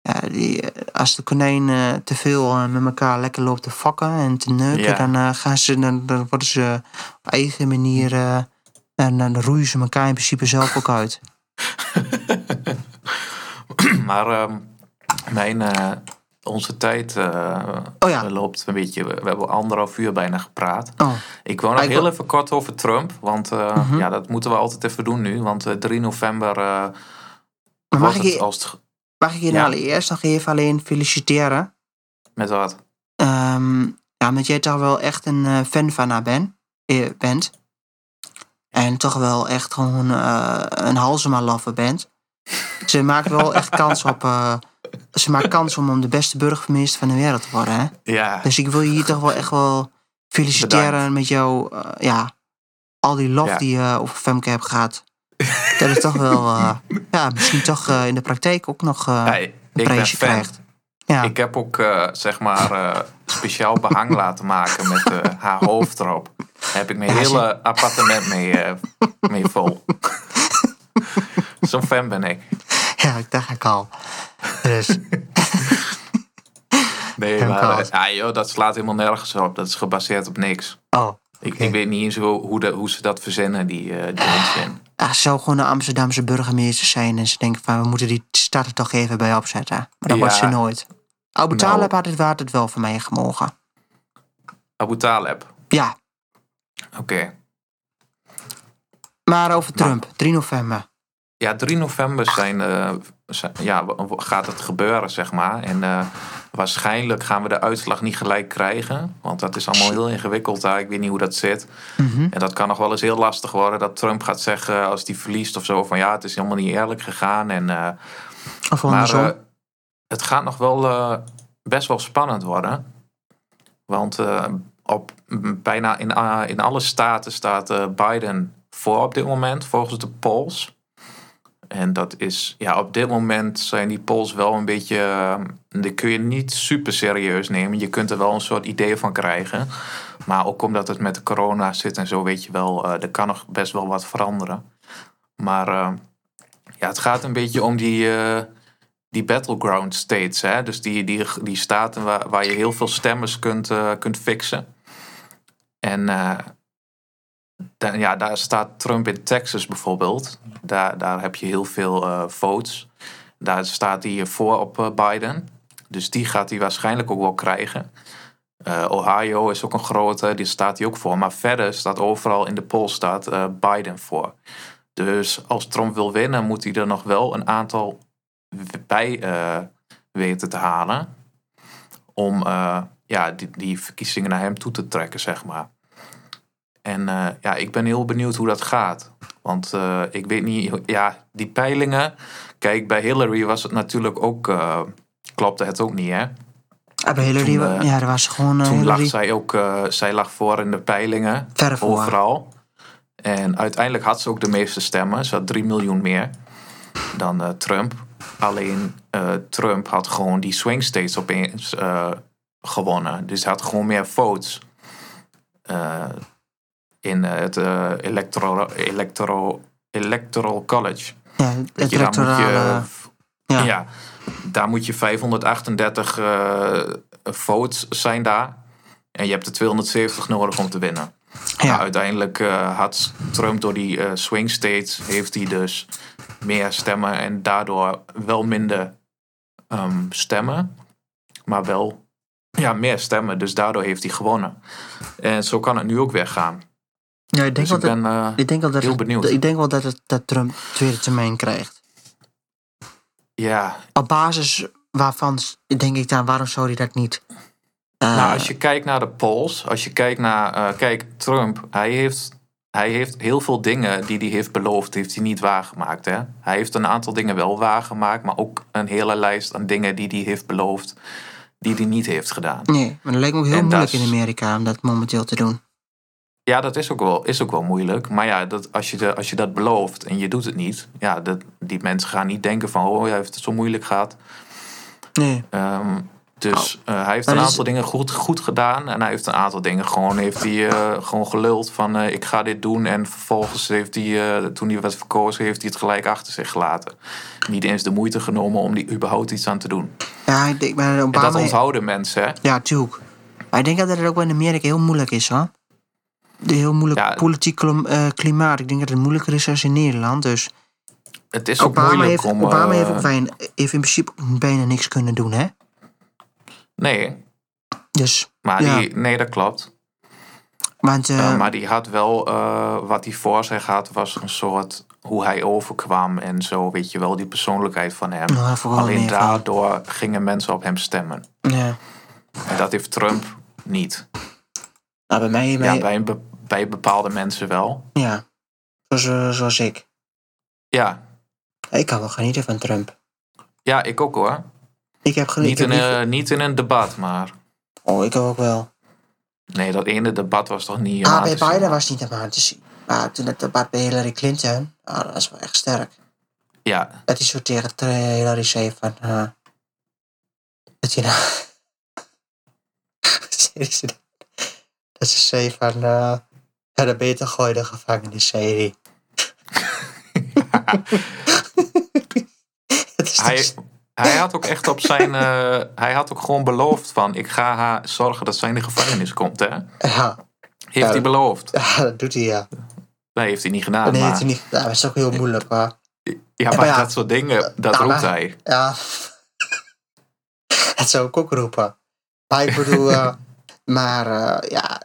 ja, die eh, als de konijn eh, te veel met elkaar lekker loopt te fokken en te neuken, dan, gaan ze, dan, dan worden ze op eigen manier en dan roeien ze elkaar in principe zelf ook uit. [laughs] maar ehm, mijn, onze tijd eh, Oh ja. loopt een beetje. We, hebben anderhalf uur bijna gepraat. Oh, Ik wil nog heel even kort over Trump. Want eh, Mhm. ja, dat moeten we altijd even doen nu. Want eh, 3 november eh maar mag ik, je, als mag ik je Ja. nou allereerst nog even alleen feliciteren? Met wat? Ehm, ja, omdat jij toch wel echt een fan van haar ben, bent. En toch wel echt gewoon een Halsema-lover bent. [laughs] Ze maakt wel echt kans op... ze maakt kans om, om de beste burgemeester van de wereld te worden, hè? Ja, Dus ik wil je hier toch wel echt wel feliciteren Bedankt. met jouw... eh, ja, al die lof Ja. die je over Femke hebt gehad. Dat is toch wel... eh, [laughs] ja, misschien toch eh, in de praktijk ook nog hey, een prijsje krijgt. Ja. Ik heb ook zeg maar speciaal behang [laughs] laten maken met haar hoofd erop. Daar heb ik mijn Ja, hele appartement mee, mee vol. [laughs] Zo'n fan ben ik. [laughs] ja, ik dacht ik al. Dus... [laughs] Nee, maar ja, joh, dat slaat helemaal nergens op. Dat is gebaseerd op niks. Oh, Ik, ik weet niet eens hoe, hoe, de, hoe ze dat verzinnen, die, eh die onzin. ze zou gewoon een Amsterdamse burgemeester zijn. En ze denken van, we moeten die stad er toch even bij opzetten. Maar dat Ja. wordt ze nooit. Abu Nou. Talib had het, had het wel van mij gemogen. Abu Taleb. Ja, Oké. maar over Trump. 3 november. Ja, 3 november zijn, eh, zijn- ja, gaat het gebeuren, zeg maar. En eh, waarschijnlijk gaan we de uitslag niet gelijk krijgen. Want dat is allemaal heel ingewikkeld daar. Ik weet niet hoe dat zit. Mhm. En dat kan nog wel eens heel lastig worden. Dat Trump gaat zeggen als hij verliest of zo. Van ja, het is helemaal niet eerlijk gegaan. En, eh, Of maar eh, het gaat nog wel eh, best wel spannend worden. Want eh, op bijna in, in alle staten staat eh, Biden voor op dit moment, volgens de polls. En dat is, ja, op dit moment zijn die polls wel een beetje. eh, die kun je niet super serieus nemen. Je kunt er wel een soort idee van krijgen. Maar ook omdat het met de corona zit en zo, weet je wel, eh, er kan nog best wel wat veranderen. Maar eh, ja, het gaat een beetje om die, eh, die battleground states. Hè? Dus die, die, die staten waar, waar je heel veel stemmers kunt, eh, kunt fixen. En ja, daar staat Trump in Texas bijvoorbeeld. Daar, daar heb je heel veel eh, votes. Daar staat hij voor op eh, Biden. Dus die gaat hij waarschijnlijk ook wel krijgen. Eh, Ohio is ook een grote, die staat hij ook voor. Maar verder staat overal in de poll staat Biden voor. Dus als Trump wil winnen, moet hij er nog wel een aantal bij weten te halen. om ja, die, die verkiezingen naar hem toe te trekken, zeg maar. En eh, ja, ik ben heel benieuwd hoe dat gaat. Want eh, ik weet niet, ja, die peilingen. Kijk, bij Hillary was het natuurlijk ook, eh, klopte het ook niet, hè? Ah, bij Hillary, Toen, ja, er was gewoon Toen lag zij ook, zij lag voor in de peilingen. ver voor. Overal. En uiteindelijk had ze ook de meeste stemmen. Ze had 3 miljoen meer dan Trump. Alleen Trump had gewoon die swing states opeens gewonnen. Dus hij had gewoon meer votes in eh, het eh, electoral, electoral, electoral college. Ja, het je, daar moet je, ja. ja. daar moet je 538 eh, votes zijn daar. En je hebt er 270 nodig om te winnen. Ja. Nou, uiteindelijk had Trump door die swing states... heeft hij dus meer stemmen en daardoor wel minder ehm, stemmen. Maar wel ja, meer stemmen. Dus daardoor heeft hij gewonnen. En zo kan het nu ook weer gaan. Ja, ik denk Dus wel ik dat, ben eh, ik denk wel dat, heel het- benieuwd. ik denk wel dat, het, dat Trump tweede termijn krijgt. ja, Op basis waarvan denk ik dan, waarom zou hij dat niet? Eh, Nou, als je kijkt naar de polls, als je kijkt naar, eh, kijk, Trump, hij heeft, hij heeft heel veel dingen die hij heeft beloofd, heeft hij niet waargemaakt. Hè? Hij heeft een aantal dingen wel waargemaakt, maar ook een hele lijst aan dingen die hij heeft beloofd, die hij niet heeft gedaan. Nee, maar dat lijkt me ook heel En moeilijk in Amerika om dat momenteel te doen. Ja, dat is ook wel, is ook wel moeilijk. Maar ja, dat, als, je de, als je dat belooft en je doet het niet, ja, dat, die mensen gaan niet denken van, oh, hij heeft het zo moeilijk gehad. Nee, Ehm, dus eh, hij heeft Maar een is- aantal dingen goed, goed gedaan. En hij heeft een aantal dingen gewoon, heeft hij, eh, gewoon geluld van eh, ik ga dit doen. En vervolgens heeft hij, toen hij werd verkozen, heeft hij het gelijk achter zich gelaten. Niet eens de moeite genomen om die überhaupt iets aan te doen. ja, ik denk, maar En Obama... dat onthouden mensen. Hè? Ja, tuurlijk. Maar ik denk dat het ook in Amerika heel moeilijk is, hoor. De heel moeilijk Ja. politiek eh, klimaat. Ik denk dat het moeilijker is dan in Nederland. Dus Het is ook Obama, moeilijk heeft, om... Obama eh, heeft, ook in principe bijna niks kunnen doen, hè? Nee, Dus, maar Ja. die, nee, dat klopt. want... eh, maar die had wel, wat hij voor zich had, was een soort hoe hij overkwam en zo, weet je wel, die persoonlijkheid van hem. nou, Alleen van- daardoor gingen mensen op hem stemmen. Ja. En dat heeft Trump niet. Nou, bij mij... Ja, Bij, een bij bepaalde mensen wel. ja. Zoals, eh, zoals ik. Ja, Ik kan wel genieten van Trump. ja ik ook hoor. Ik heb Niet genieten. in, een, niet in een debat, maar... Oh, ik ook wel. Nee, dat ene debat was toch niet... Ah, aan bij? Biden was het niet helemaal te zien. Maar toen het debat bij Hillary Clinton, ah, dat was wel echt sterk. Ja, Dat hij zo tegen Hillary zei van... eh, dat je nou... [laughs] Dat? ze zei van... eh ja, dan beter gooi de gevangenis, zei [laughs] hij. Het is hij, dus- hij had ook echt op zijn... eh, hij had ook gewoon beloofd van... Ik ga haar zorgen dat zij in de gevangenis komt, hè? ja, Heeft Ja. hij beloofd? ja, dat doet hij, ja. Nee, heeft hij niet gedaan. nee, maar, heeft hij niet, dat is ook heel moeilijk, hoor. Ja, maar maar ja. dat soort dingen, dat Ja, roept maar- hij. Ja. [laughs] dat zou ik ook roepen. Maar ik bedoel, [laughs] eh, maar eh, ja.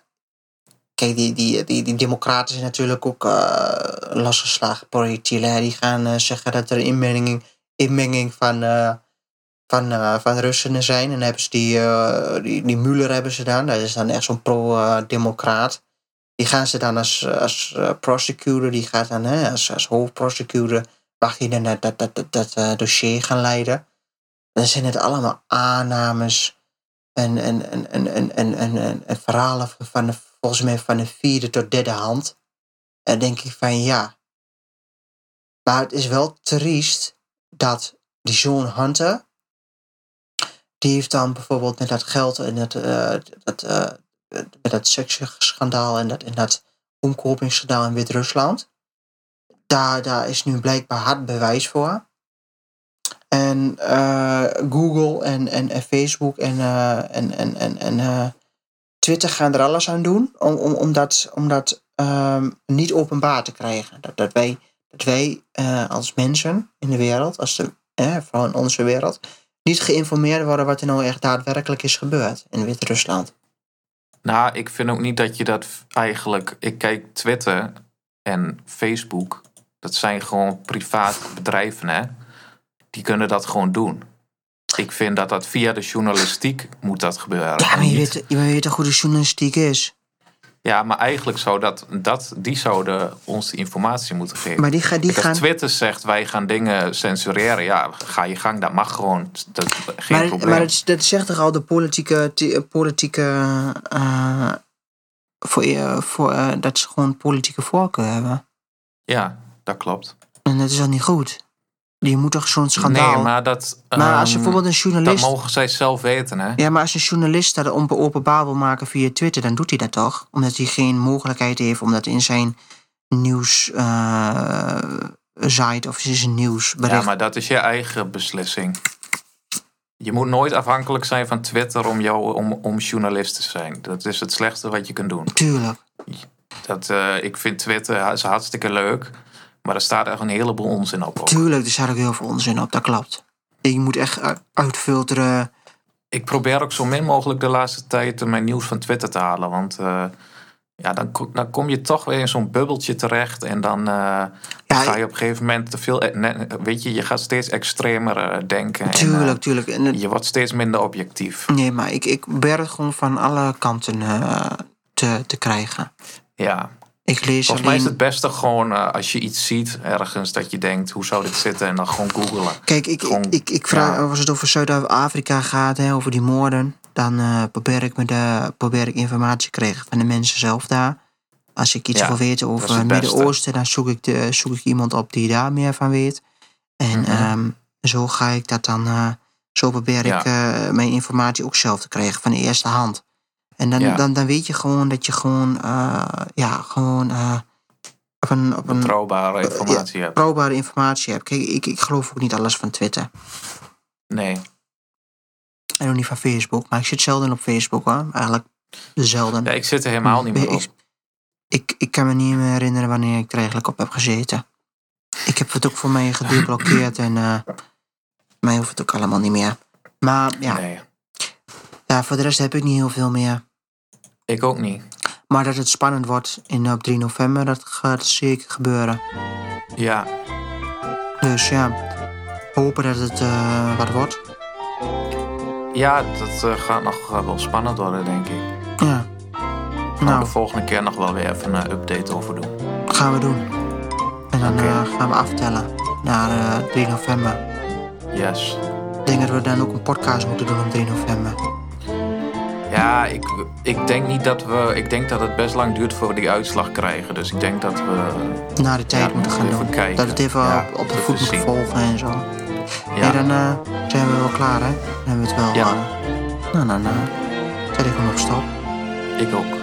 Kijk, die, die, die, die democraten zijn natuurlijk ook uh, losgeslagen hè Die gaan eh, zeggen dat er inmenging, inmenging van, eh, van, van Russen zijn. En hebben ze die, die, die Muller hebben ze dan. Dat is dan echt zo'n pro-democraat. Die gaan ze dan als, als prosecutor, die gaat dan hè, als, als hoofdprosecutor, mag je dan dat, dat, dat, dat, dat dossier gaan leiden. Dan zijn het allemaal aannames en, en, en, en, en, en, en, en verhalen van, volgens mij van de vierde tot derde hand. En denk ik van ja. Maar het is wel triest dat die zoon Hunter, die heeft dan bijvoorbeeld met dat geld en dat, eh, dat, eh, met dat seksschandaal en dat, en dat omkopingsschandaal in Wit-Rusland daar, daar is nu blijkbaar hard bewijs voor. En eh, Google en, en, en Facebook en, en, en, en, Twitter gaan er alles aan doen om, om, om dat, om dat ehm, niet openbaar te krijgen. Dat, dat wij, dat wij eh, als mensen in de wereld, als eh, vooral in onze wereld, niet geïnformeerd worden wat er nou echt daadwerkelijk is gebeurd in Wit-Rusland. Nou, ik vind ook niet dat je dat eigenlijk... Ik kijk Twitter en Facebook. Dat zijn gewoon privaat bedrijven, hè. Die kunnen dat gewoon doen. Ik vind dat dat via de journalistiek moet dat gebeuren. Ja, maar je weet, je weet toch hoe de journalistiek is. Ja, maar eigenlijk zou dat, dat, die zouden ons informatie moeten geven. Maar die, ga, die Kijk, gaan... Als Twitter zegt wij gaan dingen censureren, ja, ga je gang, dat mag gewoon. Dat geen Maar, probleem. maar dat, dat zegt toch al de politieke... ti- politieke eh, voor, voor, eh, dat ze gewoon politieke voorkeur hebben. Ja, dat klopt. En dat is dan niet goed. Je moet toch zo'n schandaal... Nee, maar dat. Maar als je ehm, bijvoorbeeld een journalist... Dat mogen zij zelf weten, hè? Ja, maar als een journalist dat openbaar wil maken via Twitter, dan doet hij dat toch? Omdat hij geen mogelijkheid heeft om dat in zijn nieuws eh, site of in zijn nieuwsbericht. Ja, maar dat is je eigen beslissing. Je moet nooit afhankelijk zijn van Twitter om, jou, om, om journalist te zijn. Dat is het slechtste wat je kunt doen. Tuurlijk. Dat, eh, ik vind Twitter is hartstikke leuk, maar er staat echt een heleboel onzin op. ook. Tuurlijk, er staat ook heel veel onzin op, dat klopt. Je moet echt uitfilteren. Ik probeer ook zo min mogelijk de laatste tijd mijn nieuws van Twitter te halen. Want eh, ja, dan, ko- dan kom je toch weer in zo'n bubbeltje terecht. En dan eh, Ja, ga je op een gegeven moment te veel. ne- Weet je, je gaat steeds extremer eh, denken. en, eh, Tuurlijk, tuurlijk. En het- je wordt steeds minder objectief. nee, maar ik, ik probeer het gewoon van alle kanten te, te krijgen. Ja, Ik lees volgens mij is het beste gewoon eh, als je iets ziet ergens dat je denkt, hoe zou dit zitten? En dan gewoon googelen. Kijk, ik, Gewoon, ik, ik vraag, ja. als het over Zuid-Afrika gaat, hè, over die moorden, dan eh, probeer, ik me de, probeer ik informatie te krijgen van de mensen zelf daar. Als ik iets Ja, wil weten over het. Midden-Oosten, dan zoek ik, de, zoek ik iemand op die daar meer van weet. En Mhm. ehm, zo ga ik dat dan, eh, zo probeer Ja. ik mijn informatie ook zelf te krijgen van de eerste hand. En dan, Ja. dan, dan weet je gewoon dat je gewoon, eh, ja, gewoon eh, op een, op een Betrouwbare informatie hebt. betrouwbare informatie hebt. Kijk, ik, ik geloof ook niet alles van Twitter. Nee. En ook niet van Facebook. Maar ik zit zelden op Facebook hoor. Eigenlijk zelden. Ja, ik zit er helemaal niet meer op. Ik, ik, ik kan me niet meer herinneren wanneer ik er eigenlijk op heb gezeten. Ik heb het ook voor mij gedeblokkeerd en eh mij hoeft het ook allemaal niet meer. Maar ja, Nee, ja, voor de rest heb ik niet heel veel meer. Ik ook niet. Maar dat het spannend wordt in, op 3 november, dat gaat zeker gebeuren. Ja, Dus ja, hopen dat het eh, wat wordt. ja dat eh, gaat nog eh, wel spannend worden, denk ik. Ja, Gaan we nou, de volgende keer nog wel weer even een update over doen. gaan we doen. En dan gaan we aftellen naar eh 3 november. Yes. Ik denk dat we dan ook een podcast moeten doen op 3 november. Ja, ik, ik denk niet dat we. Ik denk dat het best lang duurt voor we die uitslag krijgen. Dus ik denk dat we. Na de tijd Ja, moeten gaan doen. kijken. Dat het even Ja, op, op de voet moet volgen en zo. Ja, dan eh, zijn we wel klaar, hè? Dan hebben we het wel. Ja. eh, nou, dan eh, zet ik hem op stop. ik ook.